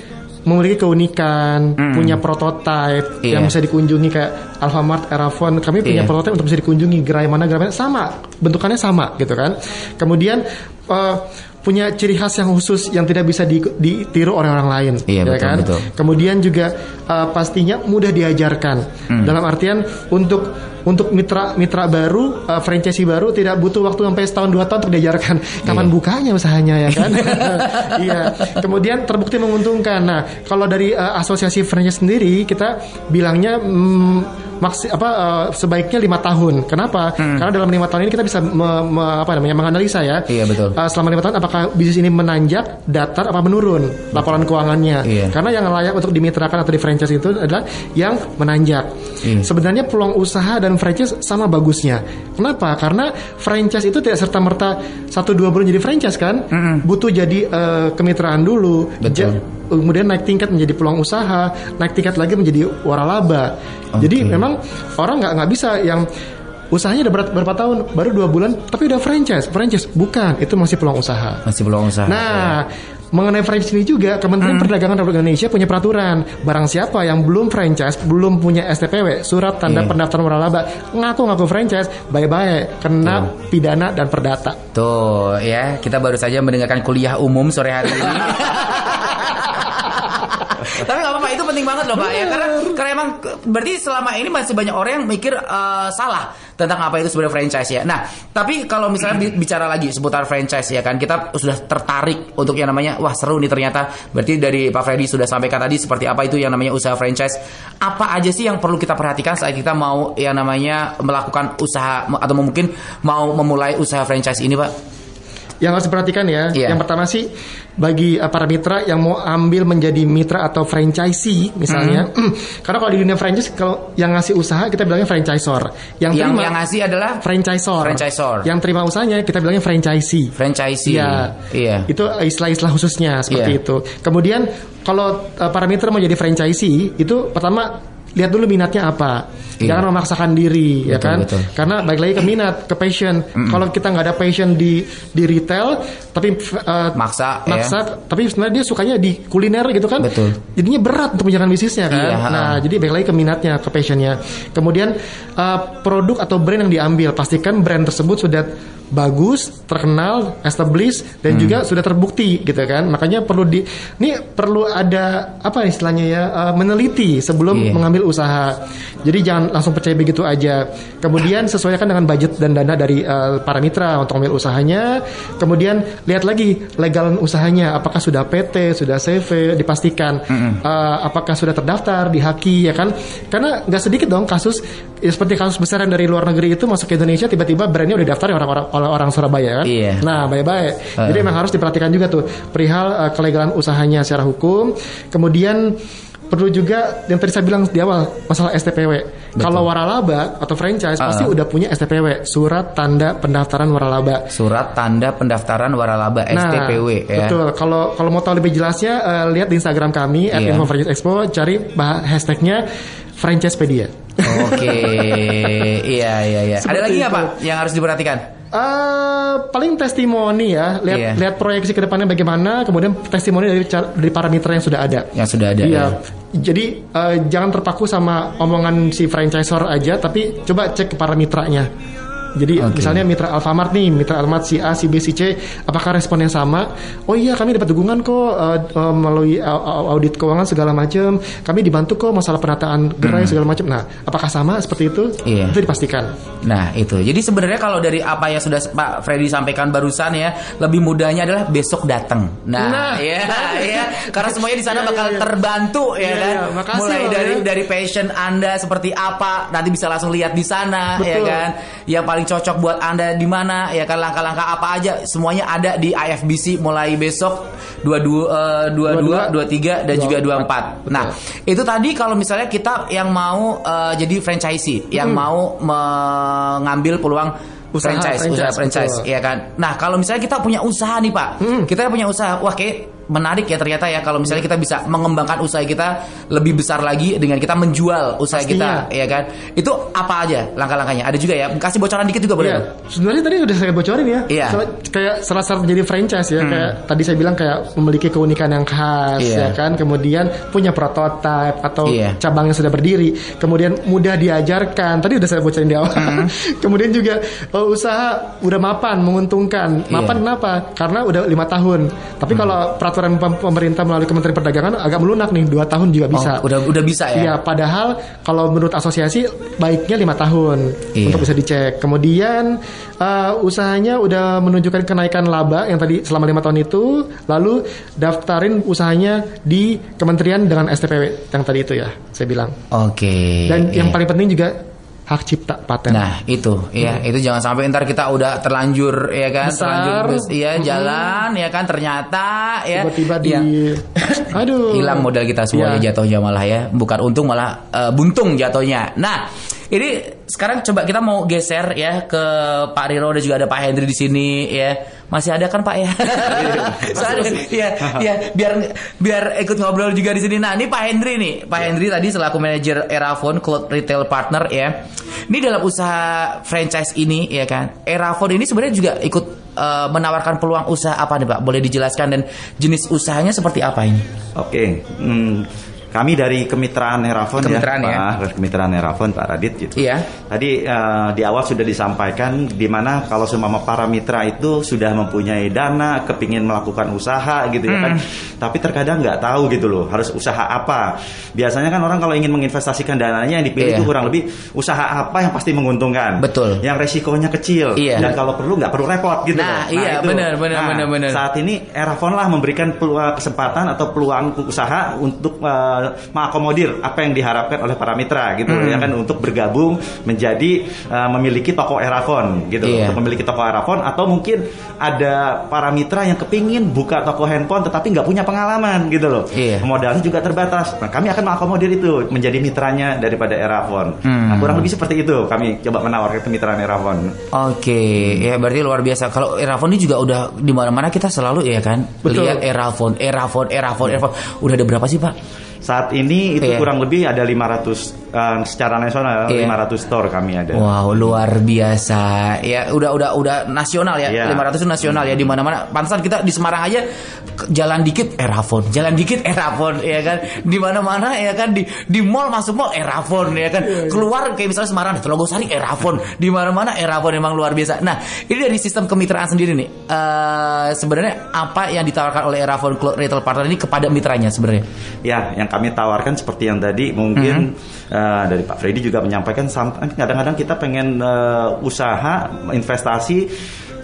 memiliki keunikan, punya prototype Iya. yang bisa dikunjungi kayak Alfamart, Erafon. Kami punya Iya. prototipe untuk bisa dikunjungi gerai mana gerai mana sama, bentukannya sama gitu kan. Kemudian eh, punya ciri khas yang khusus yang tidak bisa di- ditiru oleh orang lain, Iya, ya betul, kan. betul. Kemudian juga eh, pastinya mudah diajarkan. Hmm. Dalam artian untuk untuk mitra mitra baru, uh, franchisee baru tidak butuh waktu sampai setahun dua tahun untuk diajarkan kapan Iya. bukanya usahanya ya kan. Iya. Kemudian terbukti menguntungkan. Nah, kalau dari uh, asosiasi franchise sendiri kita bilangnya mm, maksi apa uh, sebaiknya lima tahun. Kenapa? Karena dalam lima tahun ini kita bisa me- me- apa namanya menganalisa ya. Hmm. Iya, betul. Uh, selama lima tahun apakah bisnis ini menanjak, datar, apa menurun laporan keuangannya. Iya. Karena yang layak untuk dimitrakan atau di franchise itu adalah yang menanjak. Iya. Sebenarnya peluang usaha dan franchise sama bagusnya. Kenapa? Karena franchise itu tidak serta merta satu dua bulan jadi franchise kan, butuh jadi eh, kemitraan dulu. Betul. Ja- kemudian naik tingkat menjadi peluang usaha, naik tingkat lagi menjadi waralaba. Oke. Jadi memang orang nggak nggak bisa yang usahanya udah ber- berapa tahun, baru dua bulan, tapi udah franchise. Franchise bukan, itu masih peluang usaha. Masih belum usaha. Nah, mengenai franchise ini juga Kementerian Perdagangan Republik Indonesia punya peraturan. Barang siapa yang belum franchise, belum punya STPW, surat tanda Iya. pendaftaran waralaba, ngaku-ngaku franchise, bye-bye, kena pidana dan perdata. Tuh ya, kita baru saja mendengarkan kuliah umum sore hari ini. Tapi nggak apa-apa, itu penting banget loh pak ya, karena karena emang berarti selama ini masih banyak orang yang mikir eh, salah tentang apa itu sebenarnya franchise ya. Nah, tapi kalau misalnya bi- bicara lagi seputar franchise ya kan, kita sudah tertarik untuk yang namanya, wah seru nih ternyata. Berarti dari Pak Freddy sudah sampaikan tadi seperti apa itu yang namanya usaha franchise. Apa aja sih yang perlu kita perhatikan saat kita mau yang namanya melakukan usaha atau mungkin mau memulai usaha franchise ini pak? Yang harus diperhatikan ya. Iya. Yang pertama sih bagi uh, para mitra yang mau ambil menjadi mitra atau franchisee misalnya. Mm-hmm. Karena kalau di dunia franchise kalau yang ngasih usaha kita bilangnya franchisor. Yang, Yang terima yang ngasih adalah franchisor. Franchisor. Yang terima usahanya kita bilangnya franchisee. franchisee. Iya. Iya. Itu istilah-istilah khususnya seperti Iya. itu. Kemudian kalau uh, para mitra mau jadi franchisee itu pertama lihat dulu minatnya apa. Iya. Jangan memaksakan diri ya Betul, kan. betul. Karena baik lagi ke minat, ke passion. Kalau kita nggak ada passion di di retail tapi uh, Maksa, ya. maksa tapi sebenarnya dia sukanya di kuliner gitu kan. Betul. Jadinya berat untuk menjalankan bisnisnya kan. Iya, nah, jadi baik lagi ke minatnya, ke passionnya. Kemudian uh, produk atau brand yang diambil, pastikan brand tersebut sudah bagus, terkenal, established Hmm. dan juga sudah terbukti gitu kan. Makanya perlu di ini perlu ada apa istilahnya ya uh, meneliti sebelum Iya. mengambil usaha. Jadi jangan langsung percaya begitu aja. Kemudian sesuaikan dengan budget dan dana dari uh, para mitra untuk ambil usahanya. Kemudian lihat lagi legalan usahanya apakah sudah PT, sudah CV, dipastikan Uh, apakah sudah terdaftar di Haki ya kan. Karena nggak sedikit dong kasus ya, seperti kasus besar yang dari luar negeri itu masuk ke Indonesia tiba-tiba brandnya udah daftar orang-orang oleh orang Surabaya kan. Iya. Nah, baik-baik. Jadi memang harus diperhatikan juga tuh perihal uh, kelegalan usahanya secara hukum. Kemudian perlu juga yang tadi saya bilang di awal masalah STPW. Kalau waralaba atau franchise pasti udah punya STPW, surat tanda pendaftaran waralaba. Surat tanda pendaftaran waralaba STPW ya. Nah, Betul. Kalau kalau mau tahu lebih jelasnya eh, lihat di Instagram kami Iya. @info franchise expo cari bah- hashtagnya franchisepedia. Oke, iya iya iya. Ada Seperti lagi nggak. Pak yang harus diperhatikan? Eh, paling testimoni ya, lihat Iya. lihat proyeksi ke depannya bagaimana, kemudian testimoni dari dari para mitra yang sudah ada. Yang sudah ada. Iya. ya. Jadi eh, jangan terpaku sama omongan si franchisor aja, tapi coba cek ke para mitranya. Jadi Oke. misalnya mitra Alfamart nih, mitra Alfamart si A, si B, si C, apakah responnya sama? Oh iya, kami dapat dukungan kok eh, eh, melalui au- au- audit keuangan segala macam. Kami dibantu kok masalah penataan gerai segala macam. Nah, apakah sama seperti itu? Hmm. Iya. Itu dipastikan. Nah itu, jadi sebenarnya kalau dari apa yang sudah Pak Freddy sampaikan barusan ya, lebih mudahnya adalah besok datang. Nah, Nah, ya, ya, karena semuanya di sana Iya, bakal iya, iya. terbantu ya Iya, kan. iya. Makasih Mulai loh, dari ya. dari passion Anda seperti apa, nanti bisa langsung lihat di sana ya Betul. kan. Yang paling cocok buat Anda di mana ya kan langkah-langkah apa aja semuanya ada di IFBC mulai besok 22 eh, 22, 23 dan juga 24. Nah, itu tadi kalau misalnya kita yang mau eh, jadi franchisee, yang mau mengambil peluang Usaha franchise, franchise, usaha franchise, betul. ya kan. Nah, kalau misalnya kita punya usaha nih, Pak. Kita punya usaha, wah kayak menarik ya ternyata ya kalau misalnya kita bisa mengembangkan usaha kita lebih besar lagi dengan kita menjual usaha Pastinya. kita, ya kan. Itu apa aja langkah-langkahnya? Ada juga ya. Kasih bocoran dikit juga boleh. Iya. dong? Sebenarnya tadi udah saya bocorin ya. Iya. Soal- kayak salah satu jadi franchise ya. Kayak tadi saya bilang kayak memiliki keunikan yang khas Iya. ya kan. Kemudian punya prototipe atau Iya. cabang yang sudah berdiri. Kemudian mudah diajarkan. Tadi udah saya bocorin di awal. Kemudian juga oh, usaha udah mapan, menguntungkan. Mapan Iya. kenapa? Karena udah lima tahun. Tapi kalau peraturan pem- pemerintah melalui Kementerian Perdagangan agak melunak nih dua tahun juga bisa. Oh, udah udah bisa ya. Iya, padahal kalau menurut asosiasi baiknya lima tahun Iya. untuk bisa dicek. Kemudian eh, usahanya udah menunjukkan kenaikan laba yang tadi selama lima tahun itu, lalu daftarin usahanya di kementerian dengan STPW yang tadi itu ya, saya bilang. Oke. Dan yang iya. paling penting juga hak cipta paten. Nah itu ya itu jangan sampai ntar kita udah terlanjur ya kan Besar. terlanjur terus iya jalan ya kan ternyata ya Tiba-tiba di ya, Aduh. hilang modal kita semuanya Iya. jatuhnya malah ya bukan untung malah eh, buntung jatuhnya nah ini sekarang coba kita mau geser ya ke Pak Riro dan juga ada Pak Hendri di sini ya. Masih ada kan Pak ya? Soalnya, ya ya biar biar ikut ngobrol juga di sini. Nah ini Pak Hendri nih. Pak Hendri tadi selaku manajer Erafon Cloud Retail Partner ya. Ini dalam usaha franchise ini ya kan Erafon ini sebenarnya juga ikut eh, menawarkan peluang usaha apa nih Pak? Boleh dijelaskan dan jenis usahanya seperti apa ini? Oke, hmm, kami dari kemitraan Herafon Kemitraan ya, ya. Pak, kemitraan Herafon Pak Radit gitu. Iya. Tadi eh, di awal sudah disampaikan di mana kalau semua para mitra itu sudah mempunyai dana, kepingin melakukan usaha gitu ya kan, tapi terkadang nggak tahu gitu loh harus usaha apa. Biasanya kan orang kalau ingin menginvestasikan dananya yang dipilih Iya. itu kurang lebih usaha apa yang pasti menguntungkan. Betul. Yang resikonya kecil Iya. dan kalau perlu nggak perlu repot gitu. Nah, loh. iya, itu. benar, benar, Nah, benar, benar. Saat ini Erafon lah memberikan peluang kesempatan atau peluang usaha untuk eh, mengakomodir apa yang diharapkan oleh para mitra gitu Hmm. ya kan untuk bergabung menjadi menjadi uh, memiliki toko Erafon gitu. Iya. Untuk memiliki toko Erafon atau mungkin ada para mitra yang kepingin buka toko handphone tetapi nggak punya pengalaman gitu loh. Iya. Modalnya juga terbatas. Nah, kami akan mengakomodir itu menjadi mitranya daripada Erafon. Hmm. Nah, kurang lebih seperti itu kami coba menawarkan kemitraan Erafon. Oke, ya berarti luar biasa. Kalau Erafon ini juga udah di mana-mana kita selalu ya kan Betul. lihat Erafon, Erafon, Erafon, Erafon. Udah ada berapa sih pak? Saat ini itu Iya. kurang lebih ada 500 eh, secara nasional Iya. 500 store kami ada. Wow, luar biasa. Ya, udah udah udah nasional ya. Iya. 500 itu nasional ya di mana-mana. Pantesan kita di Semarang aja jalan dikit Erafon, jalan dikit Erafon ya kan. Di mana-mana ya kan di di mall masuk mall Erafon ya kan. Keluar kayak misalnya Semarang Telogosari Erafon. Di mana-mana Erafon emang luar biasa. Nah, ini dari sistem kemitraan sendiri nih. eh sebenarnya apa yang ditawarkan oleh Erafon Retail Partner ini kepada mitranya sebenarnya? Ya, yang kami tawarkan seperti yang tadi mungkin Mhm. Eh, dari Pak Freddy juga menyampaikan sam- kadang-kadang kita pengen eh, usaha investasi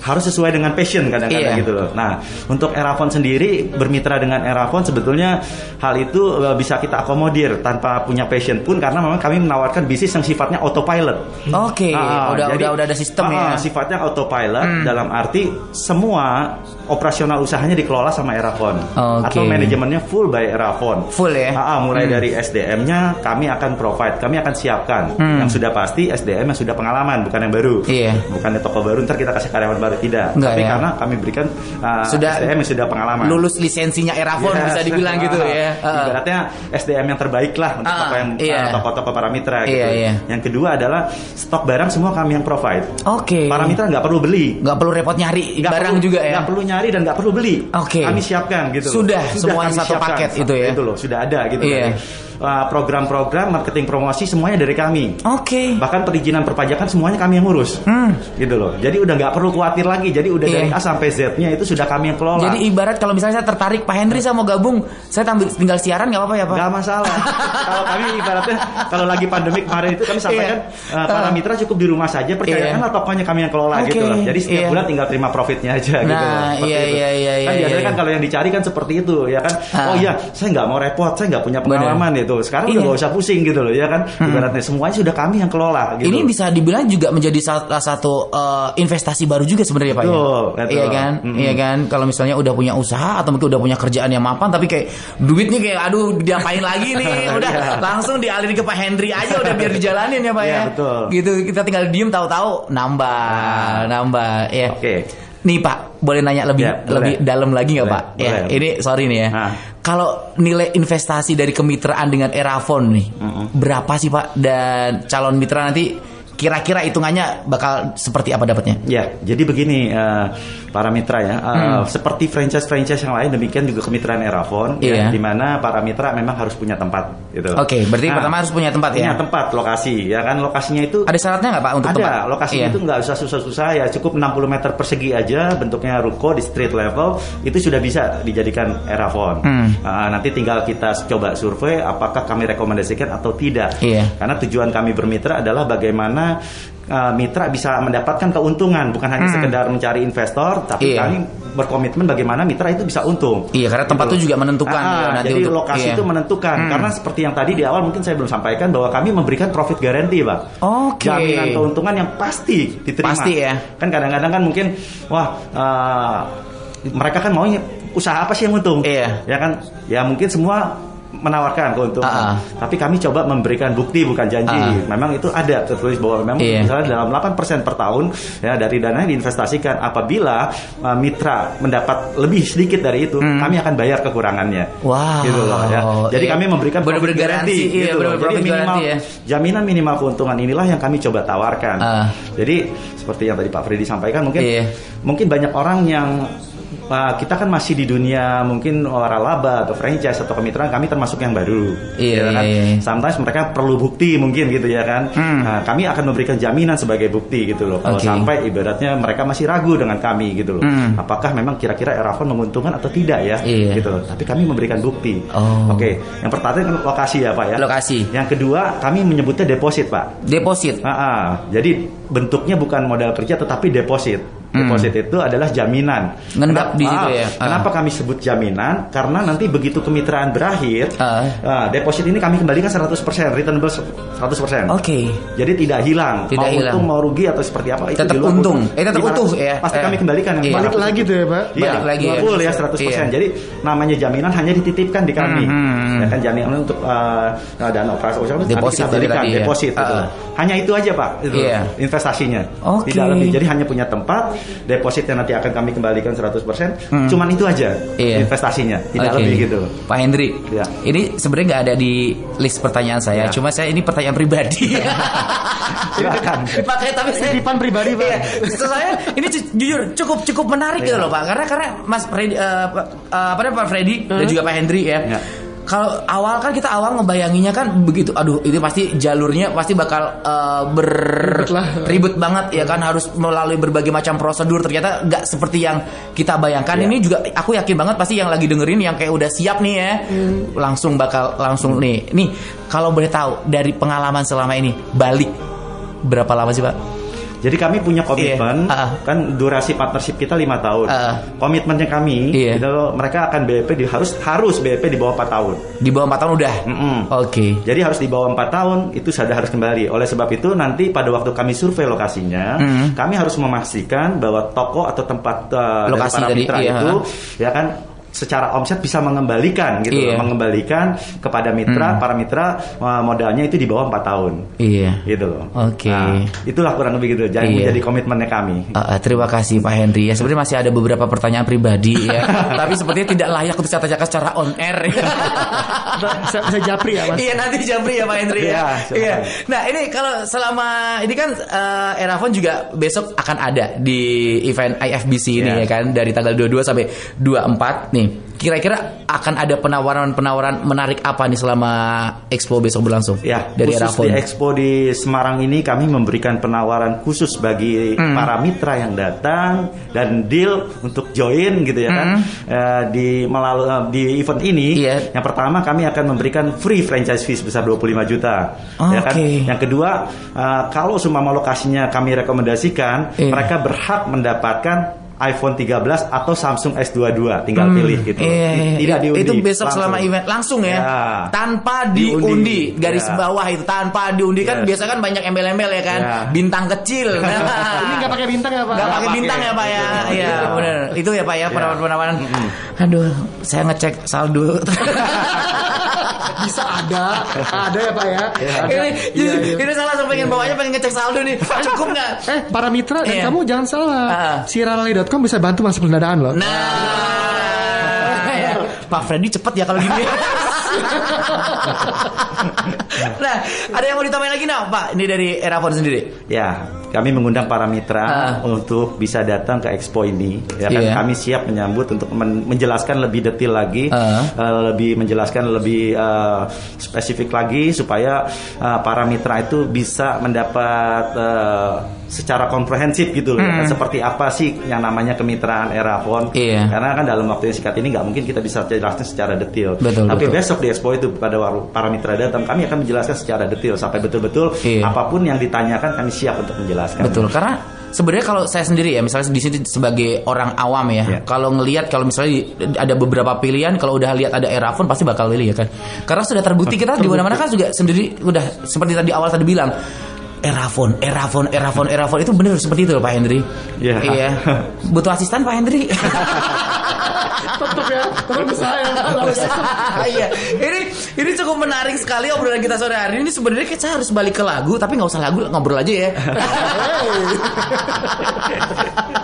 harus sesuai dengan passion kadang-kadang Iya. gitu loh. Nah, untuk Erafon sendiri bermitra dengan Erafon sebetulnya hal itu eh, bisa kita akomodir tanpa punya passion pun karena memang kami menawarkan bisnis yang sifatnya autopilot. Oke, Ah, udah jadi- udah udah ada sistem ah, ya. Sifatnya autopilot dalam arti semua operasional usahanya dikelola sama Erafon Oke. atau manajemennya full by Erafon. Full ya? Ah, ah, mulai dari SDM-nya kami akan provide, kami akan siapkan. Yang sudah pasti SDM yang sudah pengalaman, bukan yang baru. Hmm. Iya. Bukan toko baru ntar kita kasih karyawan baru tidak. Enggak, Tapi ya. karena kami berikan ah, Sudah SDM yang sudah pengalaman. Lulus lisensinya Erafon Yes. bisa dibilang gitu ya. Ibaratnya SDM yang terbaik lah untuk Ah, toko yang iya. ah, toko-toko para mitra gitu. Iya, iya. Yang kedua adalah stok barang semua kami yang provide. Oke. Para mitra nggak perlu beli. nggak perlu repot nyari Nggak barang perlu- juga ya. nggak perlu nyari dan nggak perlu beli. Oke. Kami siapkan gitu. Sudah, semuanya kami satu paket itu ya? Itu loh, sudah ada gitu. Iya. Dari, uh, program-program marketing promosi semuanya dari kami. Oke. Bahkan perizinan perpajakan semuanya kami yang ngurus. Gitu loh. Jadi udah nggak perlu khawatir lagi. Jadi udah Hmm. Iya. dari A sampai Z-nya itu sudah kami yang kelola. Jadi ibarat kalau misalnya saya tertarik Pak Henry saya mau gabung, saya tampil, tinggal siaran nggak apa-apa ya Pak? Gak masalah. kalau kami ibaratnya kalau lagi pandemi kemarin itu kami sampaikan Iya. uh, para Ah. mitra cukup di rumah saja percayakanlah tokonya kami yang kelola Oke. gitu loh. Jadi setiap Iya. bulan tinggal terima profitnya aja gitu. Nah, loh. Seperti iya, itu. iya, iya, Kan iya, biasanya iya. kan kalau yang dicari kan seperti itu ya kan. Ah. Oh iya, saya nggak mau repot, saya nggak punya pengalaman itu. Sekarang Iya. Hmm. udah gak usah pusing gitu loh ya kan. Ibaratnya semuanya sudah kami yang kelola gitu. Ini bisa dibilang juga menjadi salah satu eh, investasi baru juga sebenarnya Pak Betul, ya. betul. Iya kan? Mm-mm. Iya kan? Kalau misalnya udah punya usaha atau mungkin udah punya kerjaan yang mapan tapi kayak duitnya kayak aduh diapain lagi nih. Udah Iya. langsung dialirin ke Pak Henry aja udah biar dijalanin ya Pak Iya, ya. betul. Gitu kita tinggal diem tahu-tahu nambah, nambah ya. Oke. Nih Pak, boleh nanya lebih Ya, boleh. lebih dalam lagi nggak Boleh, Pak? Ya, boleh. ini sorry nih ya. Ah. Kalau nilai investasi dari kemitraan dengan Erafon nih, berapa sih Pak? Dan calon mitra nanti kira-kira hitungannya bakal seperti apa dapatnya? Ya, jadi begini eh, para mitra ya, eh, Hmm. seperti franchise-franchise yang lain demikian juga kemitraan Erafon, Iya. ya, di mana para mitra memang harus punya tempat, gitu. Oke, berarti pertama harus punya tempat ya? Punya tempat, lokasi, ya kan lokasinya itu Ada syaratnya nggak Pak untuk ada, tempat? lokasinya Iya. itu nggak usah susah-susah ya, cukup 60 meter persegi aja, bentuknya ruko di street level, itu sudah bisa dijadikan Erafon. Hmm. Ah, nanti tinggal kita coba survei apakah kami rekomendasikan atau tidak. Iya. Karena tujuan kami bermitra adalah bagaimana uh, mitra bisa mendapatkan keuntungan, bukan hanya sekedar mencari investor, tapi Hmm. Iya. kami berkomitmen bagaimana mitra itu bisa untung. Iya, karena tempat Gitu. itu juga menentukan Ah, ya, nanti jadi untuk- lokasi iya. itu menentukan. Hmm. Karena seperti yang tadi di awal mungkin saya belum sampaikan bahwa kami memberikan profit guarantee, Pak. Oke. Jaminan keuntungan yang pasti diterima. Pasti ya. Kan kadang-kadang kan mungkin wah uh, mereka kan maunya usaha apa sih yang untung? Iya. Ya kan? Ya mungkin semua menawarkan keuntungan. Ah, ah. Tapi kami coba memberikan bukti bukan janji. Ah. Memang itu ada tertulis bahwa memang Iya. misalnya dalam 8% per tahun ya dari dana yang diinvestasikan apabila uh, mitra mendapat lebih sedikit dari itu, kami akan bayar kekurangannya. Hmm. Wow. Gitu loh ya. Jadi Iya. kami memberikan Bener-bener profit garansi, guarantee, iya, gitu Jadi minimal ya. jaminan minimal keuntungan inilah yang kami coba tawarkan. Ah. Jadi seperti yang tadi Pak Freddy sampaikan mungkin Iya. mungkin banyak orang yang uh, kita kan masih di dunia mungkin waralaba atau franchise atau kemitraan kami termasuk yang baru. Iya, ya kan? iya, iya. Sometimes mereka perlu bukti mungkin gitu ya kan. Hmm. Nah, kami akan memberikan jaminan sebagai bukti gitu loh. Kalau Oke. sampai ibaratnya mereka masih ragu dengan kami gitu loh. Hmm. Apakah memang kira-kira Erafon menguntungkan atau tidak ya? Iya. Gitu loh. Tapi kami memberikan bukti. Oh. Oke, yang pertama kan lokasi ya Pak ya. Lokasi. Yang kedua kami menyebutnya deposit Pak. Deposit. Ah, ah. jadi bentuknya bukan modal kerja tetapi deposit. Deposit itu adalah jaminan. Ngendap di situ ya? Ah. Kenapa kami sebut jaminan? Karena nanti begitu kemitraan berakhir, Ah. ah, deposit ini kami kembalikan 100%, returnable 100%. Oke. Jadi tidak hilang. Tidak mau hilang. untung mau rugi atau seperti apa itu Tetap untung. Eh, tetap utuh ya. Pasti Eh. kami kembalikan yang. Balik 500 lagi tuh ya Pak. Iya, Balik lagi ya. full ya 100%. Iya. Jadi namanya jaminan hanya dititipkan di kami. Hmm. Ya kan jaminan untuk uh, dana operasi nanti Deposit kita tadi berikan ya. deposit gitu. Ah. Hanya itu aja Pak, itu Iya. investasinya. Oke. Tidak lebih. Jadi hanya punya tempat, depositnya nanti akan kami kembalikan 100%. Cuman itu aja Hmm. Iya. investasinya, tidak Oke. lebih gitu. Pak Hendri, Ya. ini sebenarnya nggak ada di list pertanyaan saya, Ya. cuma saya ini pertanyaan pribadi. Silakan. Dipakai tapi saya Titipan pribadi, Pak. Iya. Saya ini jujur cukup cukup menarik gitu Iya. loh Pak, karena karena Mas Freddy, eh, Pak- eh, apa namanya Pak Freddy dan juga Pak Hendri ya. Ya. Kalau awal kan kita awal ngebayanginya kan begitu, aduh ini pasti jalurnya pasti bakal eh, ber Ribet lah. ribet banget ya kan? Harus melalui berbagai macam prosedur. Ternyata nggak seperti yang kita bayangkan. Iya. ini juga aku yakin banget pasti yang lagi dengerin yang kayak udah siap nih ya langsung bakal langsung nih. Nih kalau boleh tahu dari pengalaman selama ini balik berapa lama sih pak Jadi kami punya komitmen, Iya. Ah. kan durasi partnership kita lima tahun. Ah. Komitmennya kami, Iya. gitu, mereka akan BEP di harus harus BEP di bawah 4 tahun. di bawah 4 tahun udah Mm-mm. oke Jadi harus di bawah 4 tahun itu sudah harus kembali. Oleh sebab itu nanti pada waktu kami survei lokasinya, Mm. kami harus memastikan bahwa toko atau tempat uh, dari Lokasi para tadi, mitra iya. itu ya kan secara omset bisa mengembalikan gitu, Iya. mengembalikan kepada mitra, para mitra uh, modalnya itu di bawah 4 tahun. iya Gitu loh. Oke. Nah, itulah kurang lebih gitu. Jadi Iya. menjadi komitmennya kami. Uh, uh, terima kasih Pak Henry ya sebenarnya masih ada beberapa pertanyaan pribadi ya tapi sepertinya tidak layak untuk saya tanyakan secara on air ya. Bisa, bisa japri ya Mas. Iya nanti Jabri ya Pak Hendri ya. Iya. Iya. Nah ini kalau selama ini kan uh, Erafon juga besok akan ada di event IFBC ini Iya. ya kan dari tanggal 22 sampai 24 nih. Kira-kira akan ada penawaran-penawaran menarik apa nih selama Expo besok berlangsung? Ya, dari khusus Erafon. di Expo di Semarang ini kami memberikan penawaran khusus bagi Hmm. para mitra yang datang dan deal untuk join gitu ya kan Eh, di melalui eh, di event ini. Hmm. Iya. Yang pertama kami akan memberikan free franchise fee sebesar 25 juta. Ya kan? Yang kedua, eh, kalau semua lokasinya kami rekomendasikan, Iya. mereka berhak mendapatkan iPhone 13 atau Samsung S22 tinggal pilih gitu. Iya, iya, Tidak iya. diundi. Itu besok langsung. selama event langsung ya. Ya. Tanpa diundi. Diundi. Garis Ya. bawah itu tanpa diundi kan Yes. biasa kan banyak embel-embel ya kan. Ya. Bintang kecil. Ini nggak pakai bintang ya Pak? Nggak pakai pakai. bintang ya Pak ya. Iya, Iya. benar. Itu ya Pak ya penawaran-penawaran. Aduh, saya ngecek saldo. Bisa ada, ada ya Pak ya. Ada. ini, Iya, iya. ini saya langsung pengen bawanya pengen ngecek saldo nih. Pak cukup nggak? Eh, para mitra dan Iya. kamu jangan salah. Ah. Siralali.com bisa bantu masuk pendanaan loh. Nah, ya. Pak Freddy cepet ya kalau gini. nah, ada yang mau ditambahin lagi nah, Pak? Ini dari Erafon sendiri. Ya, kami mengundang para mitra Ah. untuk bisa datang ke expo ini. Ya kan, Iya. kami siap menyambut untuk men- menjelaskan lebih detail lagi, Ah. eh, lebih menjelaskan lebih eh, spesifik lagi supaya eh, para mitra itu bisa mendapat eh, secara komprehensif gitu loh. ya kan, seperti apa sih yang namanya kemitraan Erafon? Iya. Karena kan dalam waktu yang singkat ini nggak mungkin kita bisa jelaskan secara detail. Betul, Tapi betul. besok di expo itu pada para mitra datang, kami akan menjelaskan secara detail sampai betul-betul Iya. apa pun yang ditanyakan kami siap untuk menjelaskan. Betul, karena sebenarnya kalau saya sendiri ya, misalnya di sini sebagai orang awam ya, Iya. kalau ngelihat kalau misalnya ada beberapa pilihan, kalau udah lihat ada Erafon pasti bakal pilih ya kan. Karena sudah terbukti kita di mana-mana kan juga sendiri udah seperti tadi awal tadi bilang. Erafon, Erafon, Erafon, Erafon itu benar seperti itu loh Pak Hendri. Iya. Iya. Butuh asisten Pak Hendri. Tetap ya, tetap bisa ya. Iya, ini ini cukup menarik sekali obrolan kita sore hari ini. Sebenarnya kita harus balik ke lagu, tapi nggak usah lagu, ngobrol aja ya.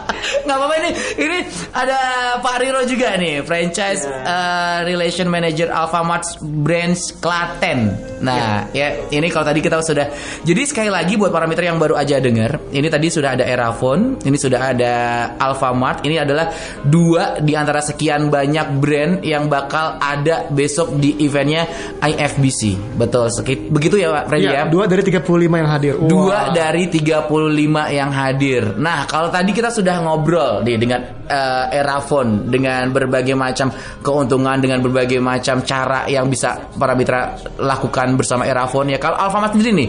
Nggak apa-apa ini. Ini ada Pak Riro juga nih, franchise uh, relation manager Alfamart Brands Klaten. Nah, ya ini kalau tadi kita sudah. Jadi sekali lagi buat para mitra yang baru aja dengar, ini tadi sudah ada Erafon, ini sudah ada Alfamart. Ini adalah dua di antara sekian banyak brand yang bakal ada besok di eventnya IFBC. Betul, sekit begitu ya Pak Freddy ya? Iya, dua dari 35 yang hadir. Dua Wah. dari 35 yang hadir. Nah, kalau tadi kita sudah ngobrol nih dengan eh, Erafon dengan berbagai macam keuntungan dengan berbagai macam cara yang bisa para mitra lakukan bersama Erafon ya. Kalau Alfamart sendiri nih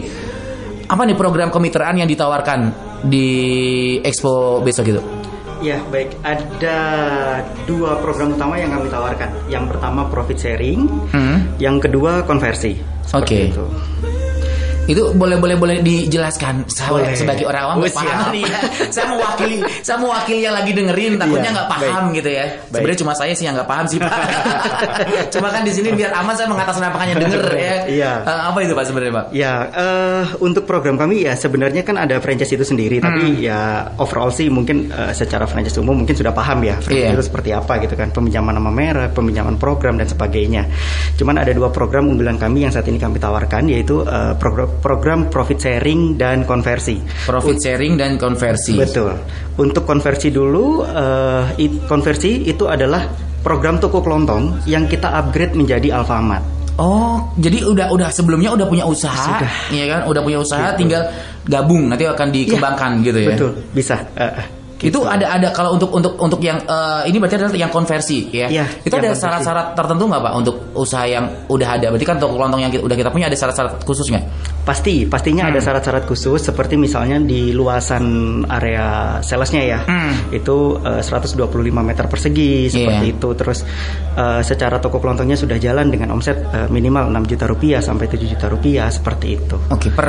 apa nih program kemitraan yang ditawarkan di Expo besok gitu? Ya, baik. Ada dua program utama yang kami tawarkan. Yang pertama profit sharing, Hmm. yang kedua konversi. Oke. Itu. Itu boleh boleh boleh dijelaskan saya Boleh. sebagai orang awam nggak Oh, paham nih ya. Saya mewakili saya mewakili yang lagi dengerin takutnya Iya, nggak paham gitu ya. Sebenarnya cuma saya sih yang nggak paham sih Pak. cuma kan di sini biar aman saya mengatasnamakan yang denger ya. Iya. Eh, apa itu Pak sebenarnya Pak? Ya, eh, untuk program kami ya sebenarnya kan ada franchise itu sendiri, Hmm. tapi ya overall sih mungkin eh, secara franchise umum mungkin sudah paham ya franchise itu seperti apa gitu kan, peminjaman nama merek, peminjaman program dan sebagainya. Cuman ada dua program unggulan kami yang saat ini kami tawarkan yaitu eh, program, program profit sharing dan konversi. Profit sharing dan konversi. Betul. Untuk konversi dulu, eh, it- konversi itu adalah program toko kelontong yang kita upgrade menjadi Alfamart. Oh, jadi udah udah sebelumnya udah punya usaha, Sudah. iya kan? Udah punya usaha, Gitu. tinggal gabung nanti akan dikembangkan gitu ya. Betul, bisa. Eh, eh, Itu gitu. ada ada kalau untuk untuk untuk yang eh, ini berarti adalah yang konversi ya. Iya, itu ada syarat-syarat tertentu nggak pak untuk usaha yang udah ada? Berarti kan toko kelontong yang kita, udah kita punya ada syarat-syarat khusus nggak? Pasti, pastinya Hmm. ada syarat-syarat khusus seperti misalnya di luasan area salesnya ya, Hmm. itu eh, 125 meter persegi seperti Iya. itu. Terus eh, secara toko kelontongnya sudah jalan dengan omset eh, minimal 6 juta rupiah sampai 7 juta rupiah seperti itu. Oke per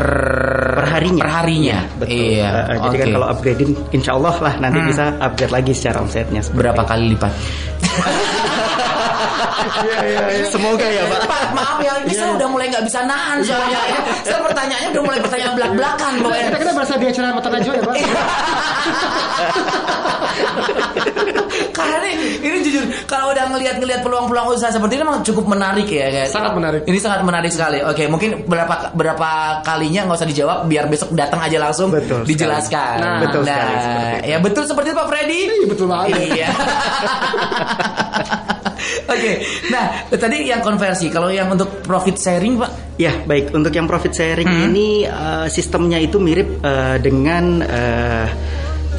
Per harinya. Per harinya. Iya, betul. Iya. Eh, jadi kan kalau upgrading, insya Allah lah nanti Hmm. bisa upgrade lagi secara omsetnya. berapa itu. kali lipat? Semoga ya Pak. Pak, maaf ya, ini saya udah mulai nggak bisa nahan soalnya. ya. Saya pertanyaannya udah mulai pertanyaan belak-belakan pokoknya. Kita kita berasa di acara mata najwa ya pak. Karena ini, ini jujur kalau udah ngelihat-ngelihat peluang-peluang usaha seperti ini memang cukup menarik ya guys. Sangat menarik. Ini sangat menarik sekali. Oke, mungkin berapa berapa kalinya nggak usah dijawab biar besok datang aja langsung Betul sekali. dijelaskan. Nah, betul sekali, seperti itu. ya betul seperti itu Pak Freddy. Iya, betul banget. Iya. Oke, nah tadi yang konversi. Kalau yang untuk profit sharing Pak, Ya, baik. Untuk yang profit sharing Hmm. ini eh, sistemnya itu mirip eh, dengan eh,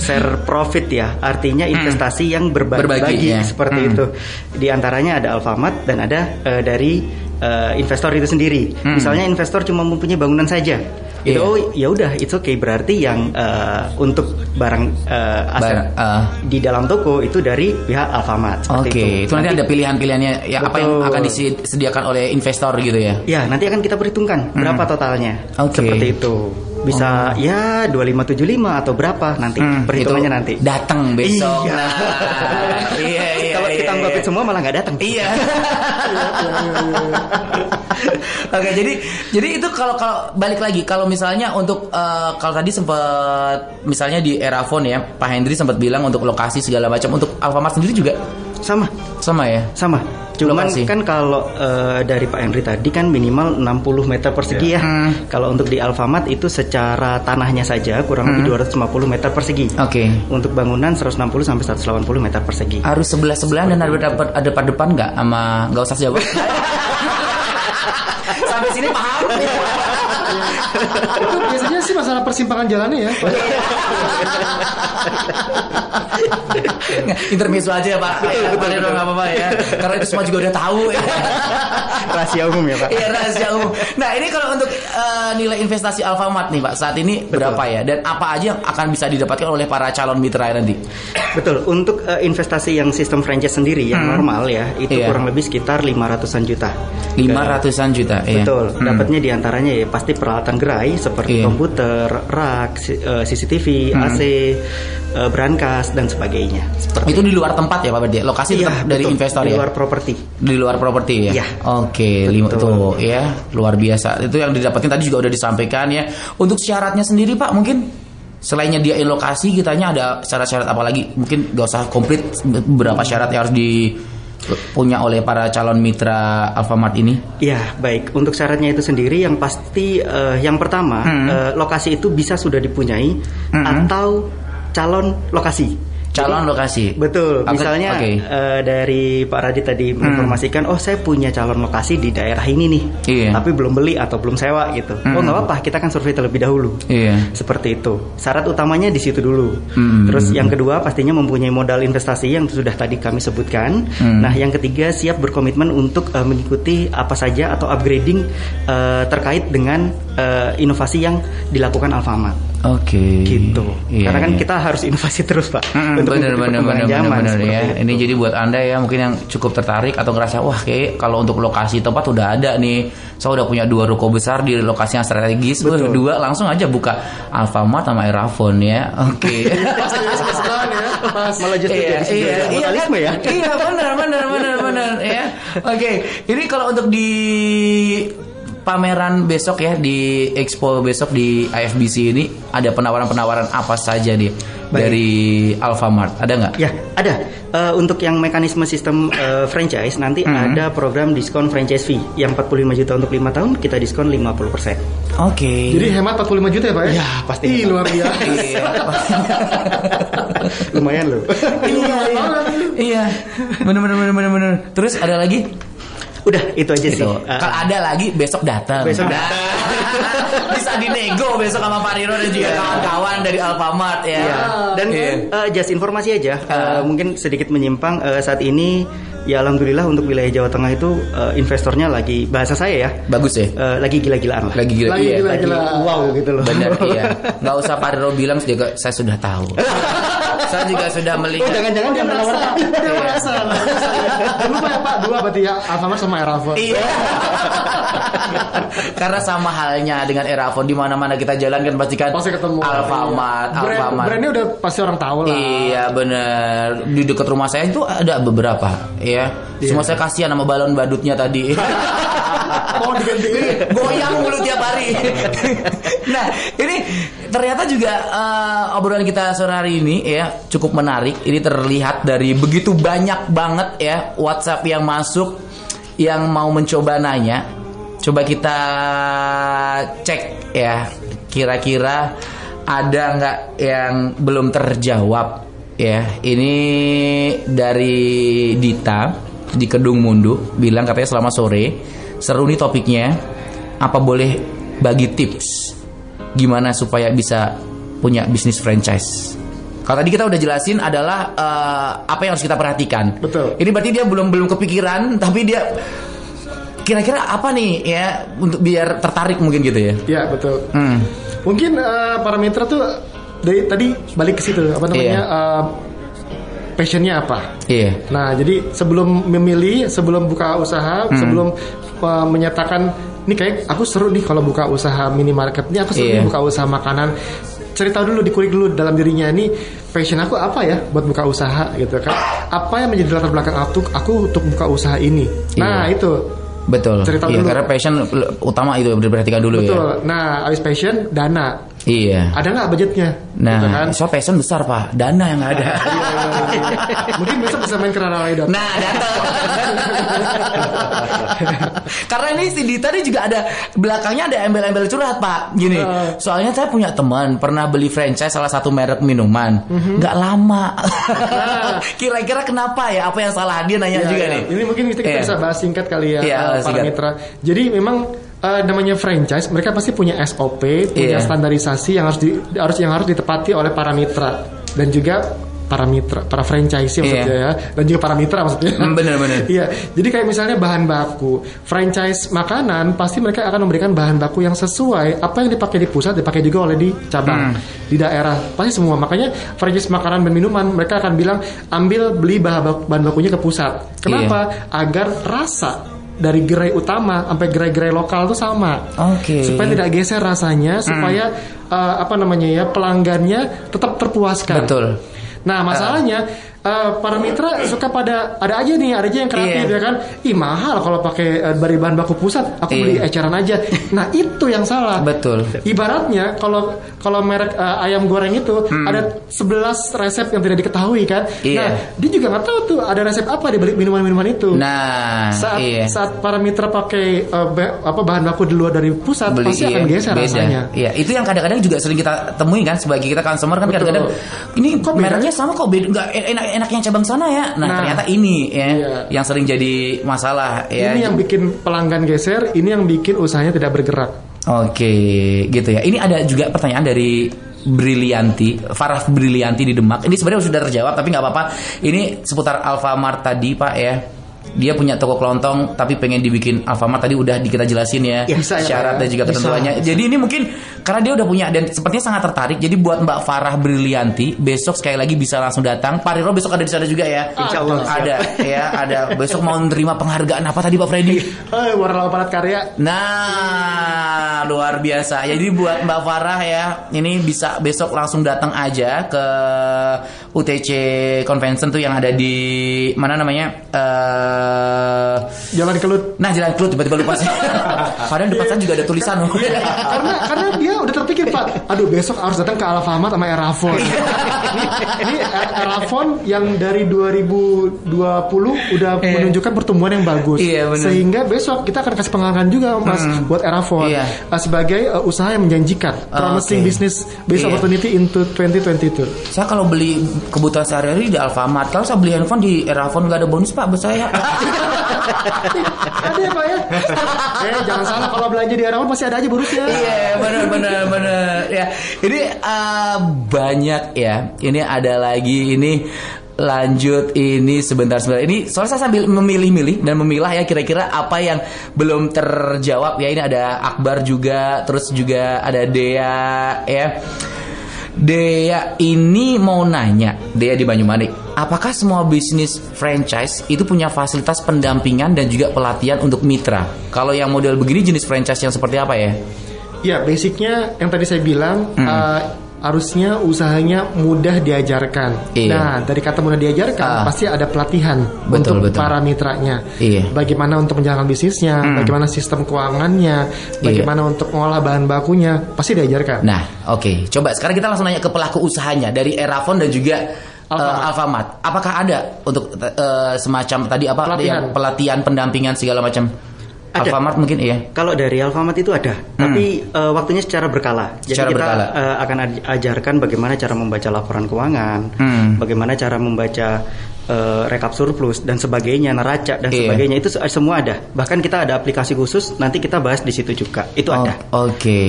share profit ya. Artinya investasi yang Hmm. Berbagi, berbagi-bagi ya. seperti Hmm. itu. Di antaranya ada Alfamart dan ada eh, dari eh, investor itu sendiri. Hmm. Misalnya investor cuma mempunyai bangunan saja. Itu Iya. oh, ya udah, itu oke berarti yang eh, untuk barang eh, aset Barang, eh. di dalam toko itu dari pihak Alfamart. Oke, seperti itu. nanti ada pilihan-pilihannya ya apa yang Betul. akan disediakan oleh investor gitu ya. Ya, nanti akan kita perhitungkan berapa totalnya. Hmm. Oke. Oh. Seperti itu. Bisa ya 2575 atau berapa nanti Hmm, perhitungannya itu nanti. Datang besok. Iya. Nah, iya, Kalau iya, iya. semua malah nggak datang. Iya. Oke, jadi jadi itu kalau kalau balik lagi kalau misalnya untuk eh, kalau tadi sempat misalnya di Erafon ya, Pak Hendri sempat bilang untuk lokasi segala macam untuk Alfamart sendiri juga Sama, sama ya. sama. Cuman Lokasi. kan kalau eh, dari Pak Henry tadi kan minimal 60 meter persegi ya. Hmm. Kalau untuk di Alfamart itu secara tanahnya saja kurang lebih 250 meter persegi. Hmm. Oke. Untuk bangunan 160 sampai 180 meter persegi. Harus sebelah sebelahan dan ada depan ada depan nggak sama nggak usah jawab. Sampai sini paham. Itu biasanya sih masalah persimpangan jalannya ya. Intermezzo aja ya Pak. Betul, betul, nggak apa-apa ya. Karena itu semua juga udah tahu ya. Rahasia umum ya, Pak. Iya rahasia umum. Nah ini kalau untuk eh, nilai investasi Alfamart nih Pak saat ini berapa ya dan apa aja yang akan bisa didapatkan oleh para calon mitra nanti? Betul, untuk eh, investasi yang sistem franchise sendiri yang normal ya, itu Iya. kurang lebih sekitar 500-an juta. Lima ratusan juta. iya. Betul, Hmm. dapatnya di antaranya ya pasti peralatan gerai seperti Iya. komputer, rak, eh, CCTV, Hmm. AC, eh, brankas dan sebagainya. Seperti Itu di luar tempat ya Pak Berdi? Lokasi Iya, tetap dari betul, investor di ya? luar properti. di luar properti ya. Iya. Oke, lima tuh ya, luar biasa. Itu yang didapatkan tadi juga udah disampaikan ya. Untuk syaratnya sendiri Pak, mungkin selainnya dia lokasi kitanya ada syarat-syarat apa lagi? Mungkin gak usah komplit beberapa syarat yang harus di punya oleh para calon mitra Alfamart ini. Ya, baik. Untuk syaratnya itu sendiri yang pasti eh, yang pertama Hmm. eh, lokasi itu bisa sudah dipunyai atau calon lokasi. Calon lokasi. Betul. Oke, Misalnya oke. eh, dari Pak Radit tadi menginformasikan, oh saya punya calon lokasi di daerah ini nih, Iya. tapi belum beli atau belum sewa gitu. Oh nggak apa-apa, kita kan survei terlebih dahulu. Iya. Seperti itu. Syarat utamanya di situ dulu. Hmm. Terus yang kedua pastinya mempunyai modal investasi yang sudah tadi kami sebutkan. Hmm. Nah yang ketiga siap berkomitmen untuk eh, mengikuti apa saja atau upgrading eh, terkait dengan eh, inovasi yang dilakukan Alfamart. Oke. gitu. Iya, Karena kan iya. kita harus inovasi terus pak Mm, untuk bener bener bener zaman. bener bener ya. itu. Ini jadi buat anda ya mungkin yang cukup tertarik atau ngerasa wah kayak kalau untuk lokasi tempat udah ada nih. Saya udah punya dua ruko besar di lokasi yang strategis. Wah, dua langsung aja buka Alfamart sama Erafon ya. Oke. Sebelahan ya. Malah justru iya, jadi iya, iya, kapitalisme kan? ya. Iya, benar, benar, benar, benar, ya. Oke, ini kalau untuk di pameran besok ya di expo besok di IFBC ini ada penawaran-penawaran apa saja nih dari Alfamart? Ada nggak? Ya, ada. Eh, untuk yang mekanisme sistem eh, franchise nanti Hmm. ada program diskon franchise fee yang 45 juta untuk 5 tahun kita diskon 50%. Oke. Jadi hemat 45 juta ya Pak ya? Ya, pasti Ih, luar biasa. Iya. Lumayan loh. iya, iya. Iya. Benar, benar, benar, benar, benar. Terus ada lagi? Udah, itu aja sih. Itu. Eh, Kalau ada lagi besok datang. Besok Nah, Bisa dinego besok sama Pak Rino dan juga kawan-kawan dari Alfamart ya. Iya. Dan Iya. eh, just informasi aja, eh, Ah. mungkin sedikit menyimpang eh, saat ini ya alhamdulillah untuk wilayah Jawa Tengah itu eh, investornya lagi bahasa saya ya, bagus ya. eh, lagi gila-gilaan lah. Lagi gila. Lagi iya. gila. Lagi wow gitu loh. Benar iya. Nggak usah Pak Rino bilang juga saya sudah tahu. saya juga sudah Oh, melihat. jangan-jangan dia menawarkan. Dia merasa. Jangan lupa ya Pak, dua berarti ya Alfamart sama Erafon. Iya. Karena sama halnya dengan Erafon di mana-mana kita jalan kan pasti kan Pasti ketemu. Alfamart, Iya. Brand- Alfamart. Brandnya udah pasti orang tahu lah. Iya bener Di dekat rumah saya itu ada beberapa Ya Semua saya kasihan sama balon badutnya tadi Mau diganti. Goyang mulu tiap hari Nah ini Ternyata juga eh, Obrolan kita sore hari ini ya Cukup menarik. Ini terlihat dari begitu banyak banget ya Whatsapp yang masuk Yang mau mencoba nanya. Coba kita cek ya Kira-kira ada nggak yang belum terjawab ya. Ini dari Dita di Kedung Mundu bilang katanya selama sore. Seru nih topiknya. Apa boleh bagi tips gimana supaya bisa punya bisnis franchise kalau tadi kita udah jelasin adalah eh, apa yang harus kita perhatikan Betul. ini berarti dia belum belum kepikiran tapi dia kira-kira apa nih ya untuk biar tertarik mungkin gitu ya Iya betul. hmm. Mungkin eh, parameter tuh dari tadi balik ke situ apa namanya Iya. eh, passionnya apa. iya Nah jadi sebelum memilih, sebelum buka usaha, Hmm. sebelum eh, menyatakan ini kayak aku seru nih kalau buka usaha minimarket, ini aku seru Iya. nih buka usaha makanan. Cerita dulu dikulik dulu dalam dirinya ini passion aku apa ya buat buka usaha gitu kan? Apa yang menjadi latar belakang aku aku untuk buka usaha ini? Nah Iya. itu Betul. Cerita iya, dulu. karena passion utama itu diperhatikan dulu betul. ya. Nah habis passion dana Iya. ada nggak budgetnya? Nah, Gitu kan? so passion besar pak, dana yang ada. Mungkin besok bisa main ke Ranawai nah, datang. Karena ini si Dita ini juga ada belakangnya ada embel-embel curhat pak. Gini, Uh. soalnya saya punya teman pernah beli franchise salah satu merek minuman, Mhm. nggak lama. Kira-kira kenapa ya? Apa yang salah dia nanya Ya, juga ya. nih. Ini mungkin kita, kita Iya. bisa bahas singkat kali ya Iya, uh, para singkat. mitra. Jadi memang uh, namanya franchise, mereka pasti punya SOP, punya Iya. standarisasi yang harus di, harus yang harus ditepati oleh para mitra dan juga para mitra, para franchise maksudnya Iya. ya, dan juga para mitra maksudnya. Bener, bener. Iya, jadi kayak misalnya bahan baku, franchise makanan pasti mereka akan memberikan bahan baku yang sesuai apa yang dipakai di pusat dipakai juga oleh di cabang, Hmm. di daerah pasti semua. Makanya franchise makanan dan minuman mereka akan bilang ambil beli bahan baku, bahan bakunya ke pusat. Kenapa? Iya. Agar rasa dari gerai utama sampai gerai-gerai lokal itu sama. Oke. Hmm. Supaya tidak geser rasanya, supaya uh, apa namanya ya pelanggannya tetap terpuaskan. Betul. Nah masalahnya uh, para mitra suka pada ada aja nih ada aja yang kreatif Iya. ya kan. Ih mahal kalau pakai uh, dari bahan baku pusat, aku Iya. beli eceran aja. Nah itu yang salah. Betul. Ibaratnya kalau kalau merek uh, ayam goreng itu ada 11 resep yang tidak diketahui kan. Hmm. Iya. Nah dia juga nggak tahu tuh ada resep apa di balik minuman-minuman itu. Nah, saat iya. saat para mitra pakai uh, apa bahan baku di luar dari pusat beli pasti iya, akan geser beda. rasanya. Iya, itu yang kadang-kadang juga sering kita temui kan sebagai kita consumer kan kadang-kadang ini Kok mereknya sama kok beda nggak enak enak yang cabang sana ya. Nah, Nah, ternyata ini ya iya. yang sering jadi masalah ya. Ini yang bikin pelanggan geser, ini yang bikin usahanya tidak bergerak. Oke, gitu ya. Ini ada juga pertanyaan dari Brilianti, Farah Brilianti di Demak. Ini sebenarnya sudah terjawab tapi nggak apa-apa. Ini seputar Alfamart tadi, Pak ya. Dia punya toko kelontong tapi pengen dibikin Alfamart tadi udah kita jelasin ya, Ya, bisa ya, syarat ya. dan juga Bisa. ketentuannya. Jadi ini mungkin karena dia udah punya dan sepertinya sangat tertarik. Jadi buat Mbak Farah Brilianti besok sekali lagi bisa langsung datang. Pak Riro besok ada di sana juga ya. Insya Allah, siap. ada ya, ada besok mau menerima penghargaan apa tadi Pak Freddy? Eh, warna palat karya. Nah, luar biasa. Jadi buat Mbak Farah ya, ini bisa besok langsung datang aja ke UTC Convention tuh yang ada di mana namanya? Eh Jalan kelut. Nah, Jalan Kelut tiba-tiba lupa sih. Padahal di depan sana juga ada tulisan loh. karena karena dia udah terpikir pak aduh besok harus datang ke Alfamart sama Erafon ini, ini Erafon yang dari 2020 udah menunjukkan pertumbuhan yang bagus Iya, benar. sehingga besok kita akan kasih penghargaan juga mas buat Erafon Iya. uh, sebagai uh, usaha yang menjanjikan promising oke. business based Iya. opportunity into 2022 saya kalau beli kebutuhan sehari-hari di Alfamart, kalau saya beli handphone di Erafon nggak ada bonus Pak buat saya. ada ya pak ya? Eh jangan salah kalau belanja di Erafon pasti ada aja bonusnya. Iya benar benar benar. Ya ini eh, banyak ya. Ini ada lagi ini lanjut ini sebentar sebentar. Ini soalnya saya sambil memilih-milih dan memilah ya kira-kira apa yang belum terjawab. Ya ini ada Akbar juga terus juga ada Dea ya Dea ini mau nanya Dea di Banyumanik apakah semua bisnis franchise itu punya fasilitas pendampingan dan juga pelatihan untuk mitra kalau yang model begini jenis franchise yang seperti apa ya Ya, basicnya yang tadi saya bilang Hmm. uh, harusnya usahanya mudah diajarkan. Iya. Nah, dari kata mudah diajarkan Ah. pasti ada pelatihan Betul, untuk betul. para mitranya. Iya. Bagaimana untuk menjalankan bisnisnya, Hmm. bagaimana sistem keuangannya, bagaimana untuk mengolah bahan bakunya, pasti diajarkan. Nah, oke. Coba sekarang kita langsung nanya ke pelaku usahanya dari Erafon dan juga eh, Alfamart. Apakah ada untuk eh, semacam tadi apa Pelatihan. pelatihan pendampingan segala macam? Ada. Alfamart mungkin iya. Kalau dari Alfamart itu ada, tapi eh, waktunya secara berkala. Jadi Hmm. Secara kita berkala. eh, akan aj- ajarkan bagaimana cara membaca laporan keuangan, Hmm. bagaimana cara membaca eh, rekap surplus dan sebagainya, neraca dan Iya. sebagainya itu se- semua ada. Bahkan kita ada aplikasi khusus, nanti kita bahas di situ juga. Itu Oh, ada. Oke.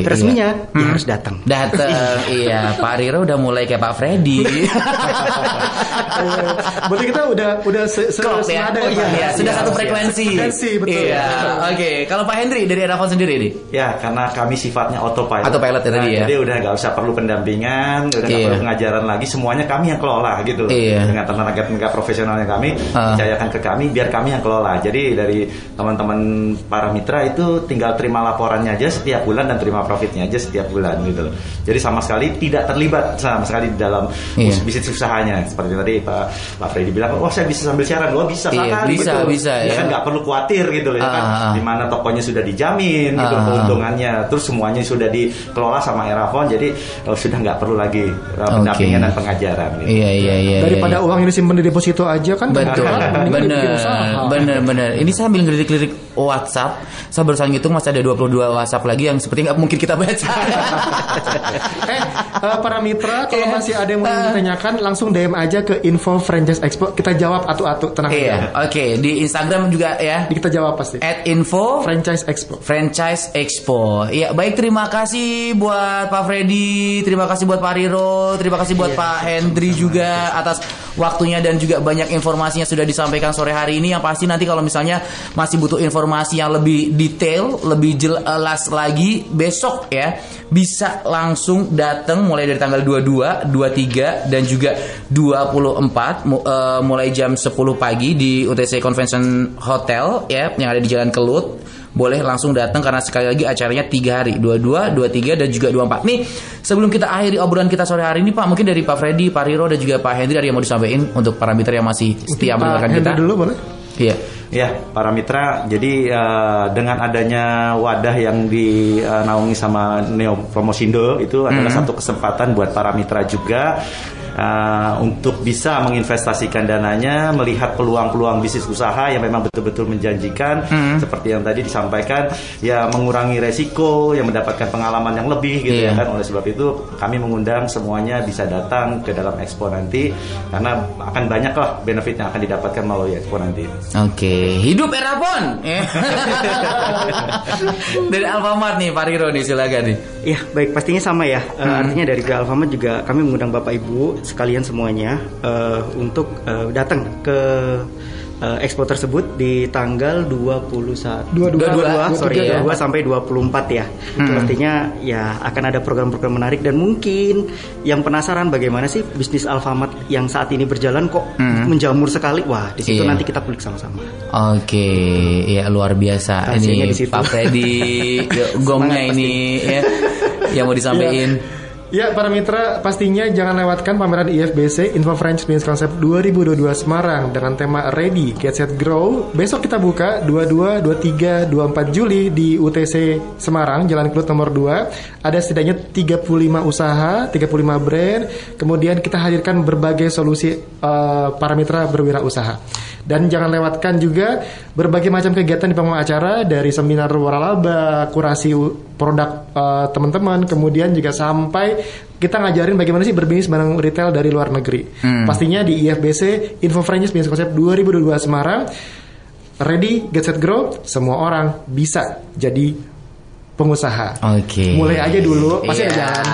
Gitu. Resminya Iya. ya Hmm. harus datang. Datang, iya. Pak Riro udah mulai kayak Pak Freddy. Eh, Berarti kita udah udah se se Klop ya. senada Oh, iya, iya. Sudah Iya, satu iya. frekuensi. Frekuensi, betul. Iya. Oke. Kalau Pak Hendri dari Erafon sendiri nih. Ya, karena kami sifatnya autopilot. Autopilot ya tadi ya. Jadi udah nggak usah perlu pendampingan, udah nggak Iya. perlu pengajaran lagi, semuanya kami yang kelola gitu. Iya. Dengan tenaga-tenaga profesionalnya kami, Ah. percayakan ke kami, biar kami yang kelola. Jadi dari teman-teman para mitra itu tinggal terima laporannya aja setiap bulan dan terima profitnya aja setiap bulan gitu. loh. Jadi sama sekali tidak terlibat sama sekali di dalam us- bisnis usahanya. Seperti tadi Pak Pak Freddy bilang, wah saya bisa sambil siaran, wah bisa Iya, sekali bisa, betul. bisa, ya. ya. kan nggak perlu khawatir gitu loh ya kan. Ah, ah. Di mana tokonya sudah dijamin gitu Ah. keuntungannya terus semuanya sudah dikelola sama Erafon jadi eh, sudah nggak perlu lagi uh, Oke. pendampingan dan pengajaran gitu. Iya, iya, iya. Daripada iya. uang yang disimpan di deposito aja kan Betul, bener, usaha. bener, bener. Ini saya ambil ngelirik-lirik WhatsApp. Saya barusan ngitung masih ada 22 WhatsApp lagi yang seperti nggak mungkin kita baca. eh, eh, para mitra kalau Iya. masih ada yang mau ditanyakan langsung DM aja ke info franchise expo kita jawab atu-atu tenang iya, oke. Di Instagram juga ya. Kita jawab pasti. At info Franchise Expo. Franchise Expo. Iya, baik terima kasih buat Pak Freddy, terima kasih buat Pak Riro, terima kasih buat Pak Hendri juga atas waktunya dan juga banyak informasinya sudah disampaikan sore hari ini. Yang pasti nanti kalau misalnya masih butuh informasi yang lebih detail, lebih jelas lagi besok ya bisa langsung datang mulai dari tanggal 22, 23 dan juga 24 mu- eh, mulai jam 10 pagi di UTC Convention Hotel ya yang ada di Jalan Kelut. Boleh langsung datang karena sekali lagi acaranya tiga hari 22, 23 dan juga 24 nih sebelum kita akhiri obrolan kita sore hari ini Pak mungkin dari Pak Freddy, Pak Riro dan juga Pak Hendri ada yang mau disampaikan untuk para mitra yang masih setia mendengarkan Hendri kita? dulu boleh? iya Ya, para mitra. Jadi eh, dengan adanya wadah yang dinaungi sama Neo Promosindo itu adalah satu kesempatan buat para mitra juga eh, untuk bisa menginvestasikan dananya, melihat peluang-peluang bisnis usaha yang memang betul-betul menjanjikan, seperti yang tadi disampaikan, ya mengurangi resiko, yang mendapatkan pengalaman yang lebih gitu Iya. ya kan. Oleh sebab itu kami mengundang semuanya bisa datang ke dalam expo nanti karena akan banyak lah benefit yang akan didapatkan melalui expo nanti. Oke, hidup Erapon. Dari Alfamart nih, Pak Riro nih, silakan nih. Ya, baik pastinya sama ya. Eh, Hmm. Artinya dari Alfamart juga kami mengundang Bapak Ibu sekalian semuanya eh, untuk eh, datang ke uh, expo tersebut di tanggal 21 22, 22, sorry, ya. 22 sampai 24 ya. Itu artinya ya akan ada program-program menarik dan mungkin yang penasaran bagaimana sih bisnis Alfamart yang saat ini berjalan kok menjamur sekali. Wah, di situ Iya. nanti kita kulik sama-sama. Oke, ya luar biasa. Rahasianya ini. Pak Freddy gongnya ini ya yang mau disampaikan. Ya, para mitra pastinya jangan lewatkan pameran IFBC Info French Business Concept 2022 Semarang dengan tema Ready, Get Set Grow. Besok kita buka 22, 23, 24 Juli di UTC Semarang, Jalan Kelut nomor 2. Ada setidaknya 35 usaha, 35 brand. Kemudian kita hadirkan berbagai solusi eh, para mitra berwirausaha. Dan jangan lewatkan juga berbagai macam kegiatan di panggung acara dari seminar waralaba, kurasi produk eh, teman-teman, kemudian juga sampai kita ngajarin bagaimana sih berbisnis barang retail dari luar negeri. Pastinya di IFBC Info Franchise Business Concept 2022 Semarang. Ready, get set grow, semua orang bisa jadi pengusaha. Oke. Mulai aja dulu, pasti ada jalan.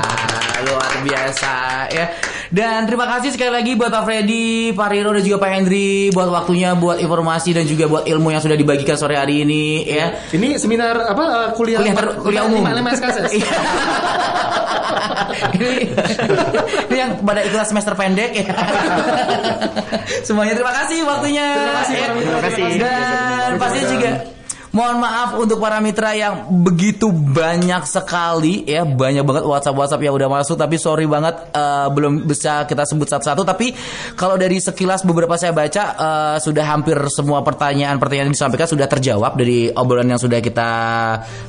Luar biasa ya. Dan terima kasih sekali lagi buat Pak Freddy, Pak Rino dan juga Pak Hendri buat waktunya, buat informasi dan juga buat ilmu yang sudah dibagikan sore hari ini ya. Ini seminar apa eh, kuliah Kuliah ter- kuliah umum. SKS. Ini, ini yang pada ikut semester pendek ya. Semuanya terima kasih waktunya. Terima kasih, mitra. Terima kasih. Dan pastinya juga Mohon maaf untuk para mitra yang begitu banyak sekali ya banyak banget WhatsApp WhatsApp yang udah masuk tapi sorry banget eh, belum bisa kita sebut satu-satu. Tapi kalau dari sekilas beberapa saya baca eh, sudah hampir semua pertanyaan-pertanyaan yang disampaikan sudah terjawab dari obrolan yang sudah kita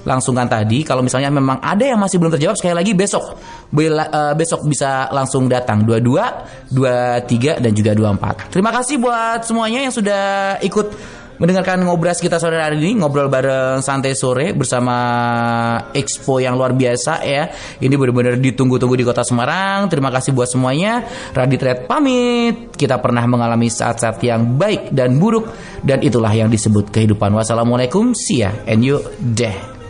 langsungkan tadi. Kalau misalnya memang ada yang masih belum terjawab sekali lagi besok. Bela- eh, besok bisa langsung datang. 22 23 dan juga 24 terima kasih buat semuanya yang sudah ikut mendengarkan ngobras kita sore hari ini ngobrol bareng santai sore bersama expo yang luar biasa ya. Ini benar-benar ditunggu-tunggu di kota Semarang. Terima kasih buat semuanya. Radit Red pamit. Kita pernah mengalami saat-saat yang baik dan buruk dan itulah yang disebut kehidupan. Wassalamualaikum see ya and you deh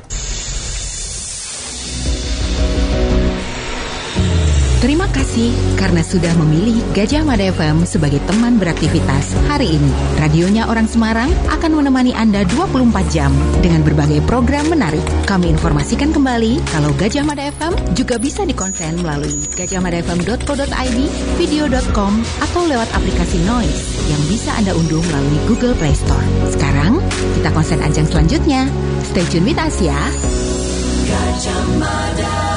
Terima kasih karena sudah memilih Gajah Mada FM sebagai teman beraktivitas hari ini. Radionya Orang Semarang akan menemani Anda 24 jam dengan berbagai program menarik. Kami informasikan kembali kalau Gajah Mada FM juga bisa dikonsen melalui gajahmadafm.co.id, video.com, atau lewat aplikasi Noise yang bisa Anda unduh melalui Google Play Store. Sekarang, kita konsen ajang selanjutnya. Stay tune with us ya. Gajah Mada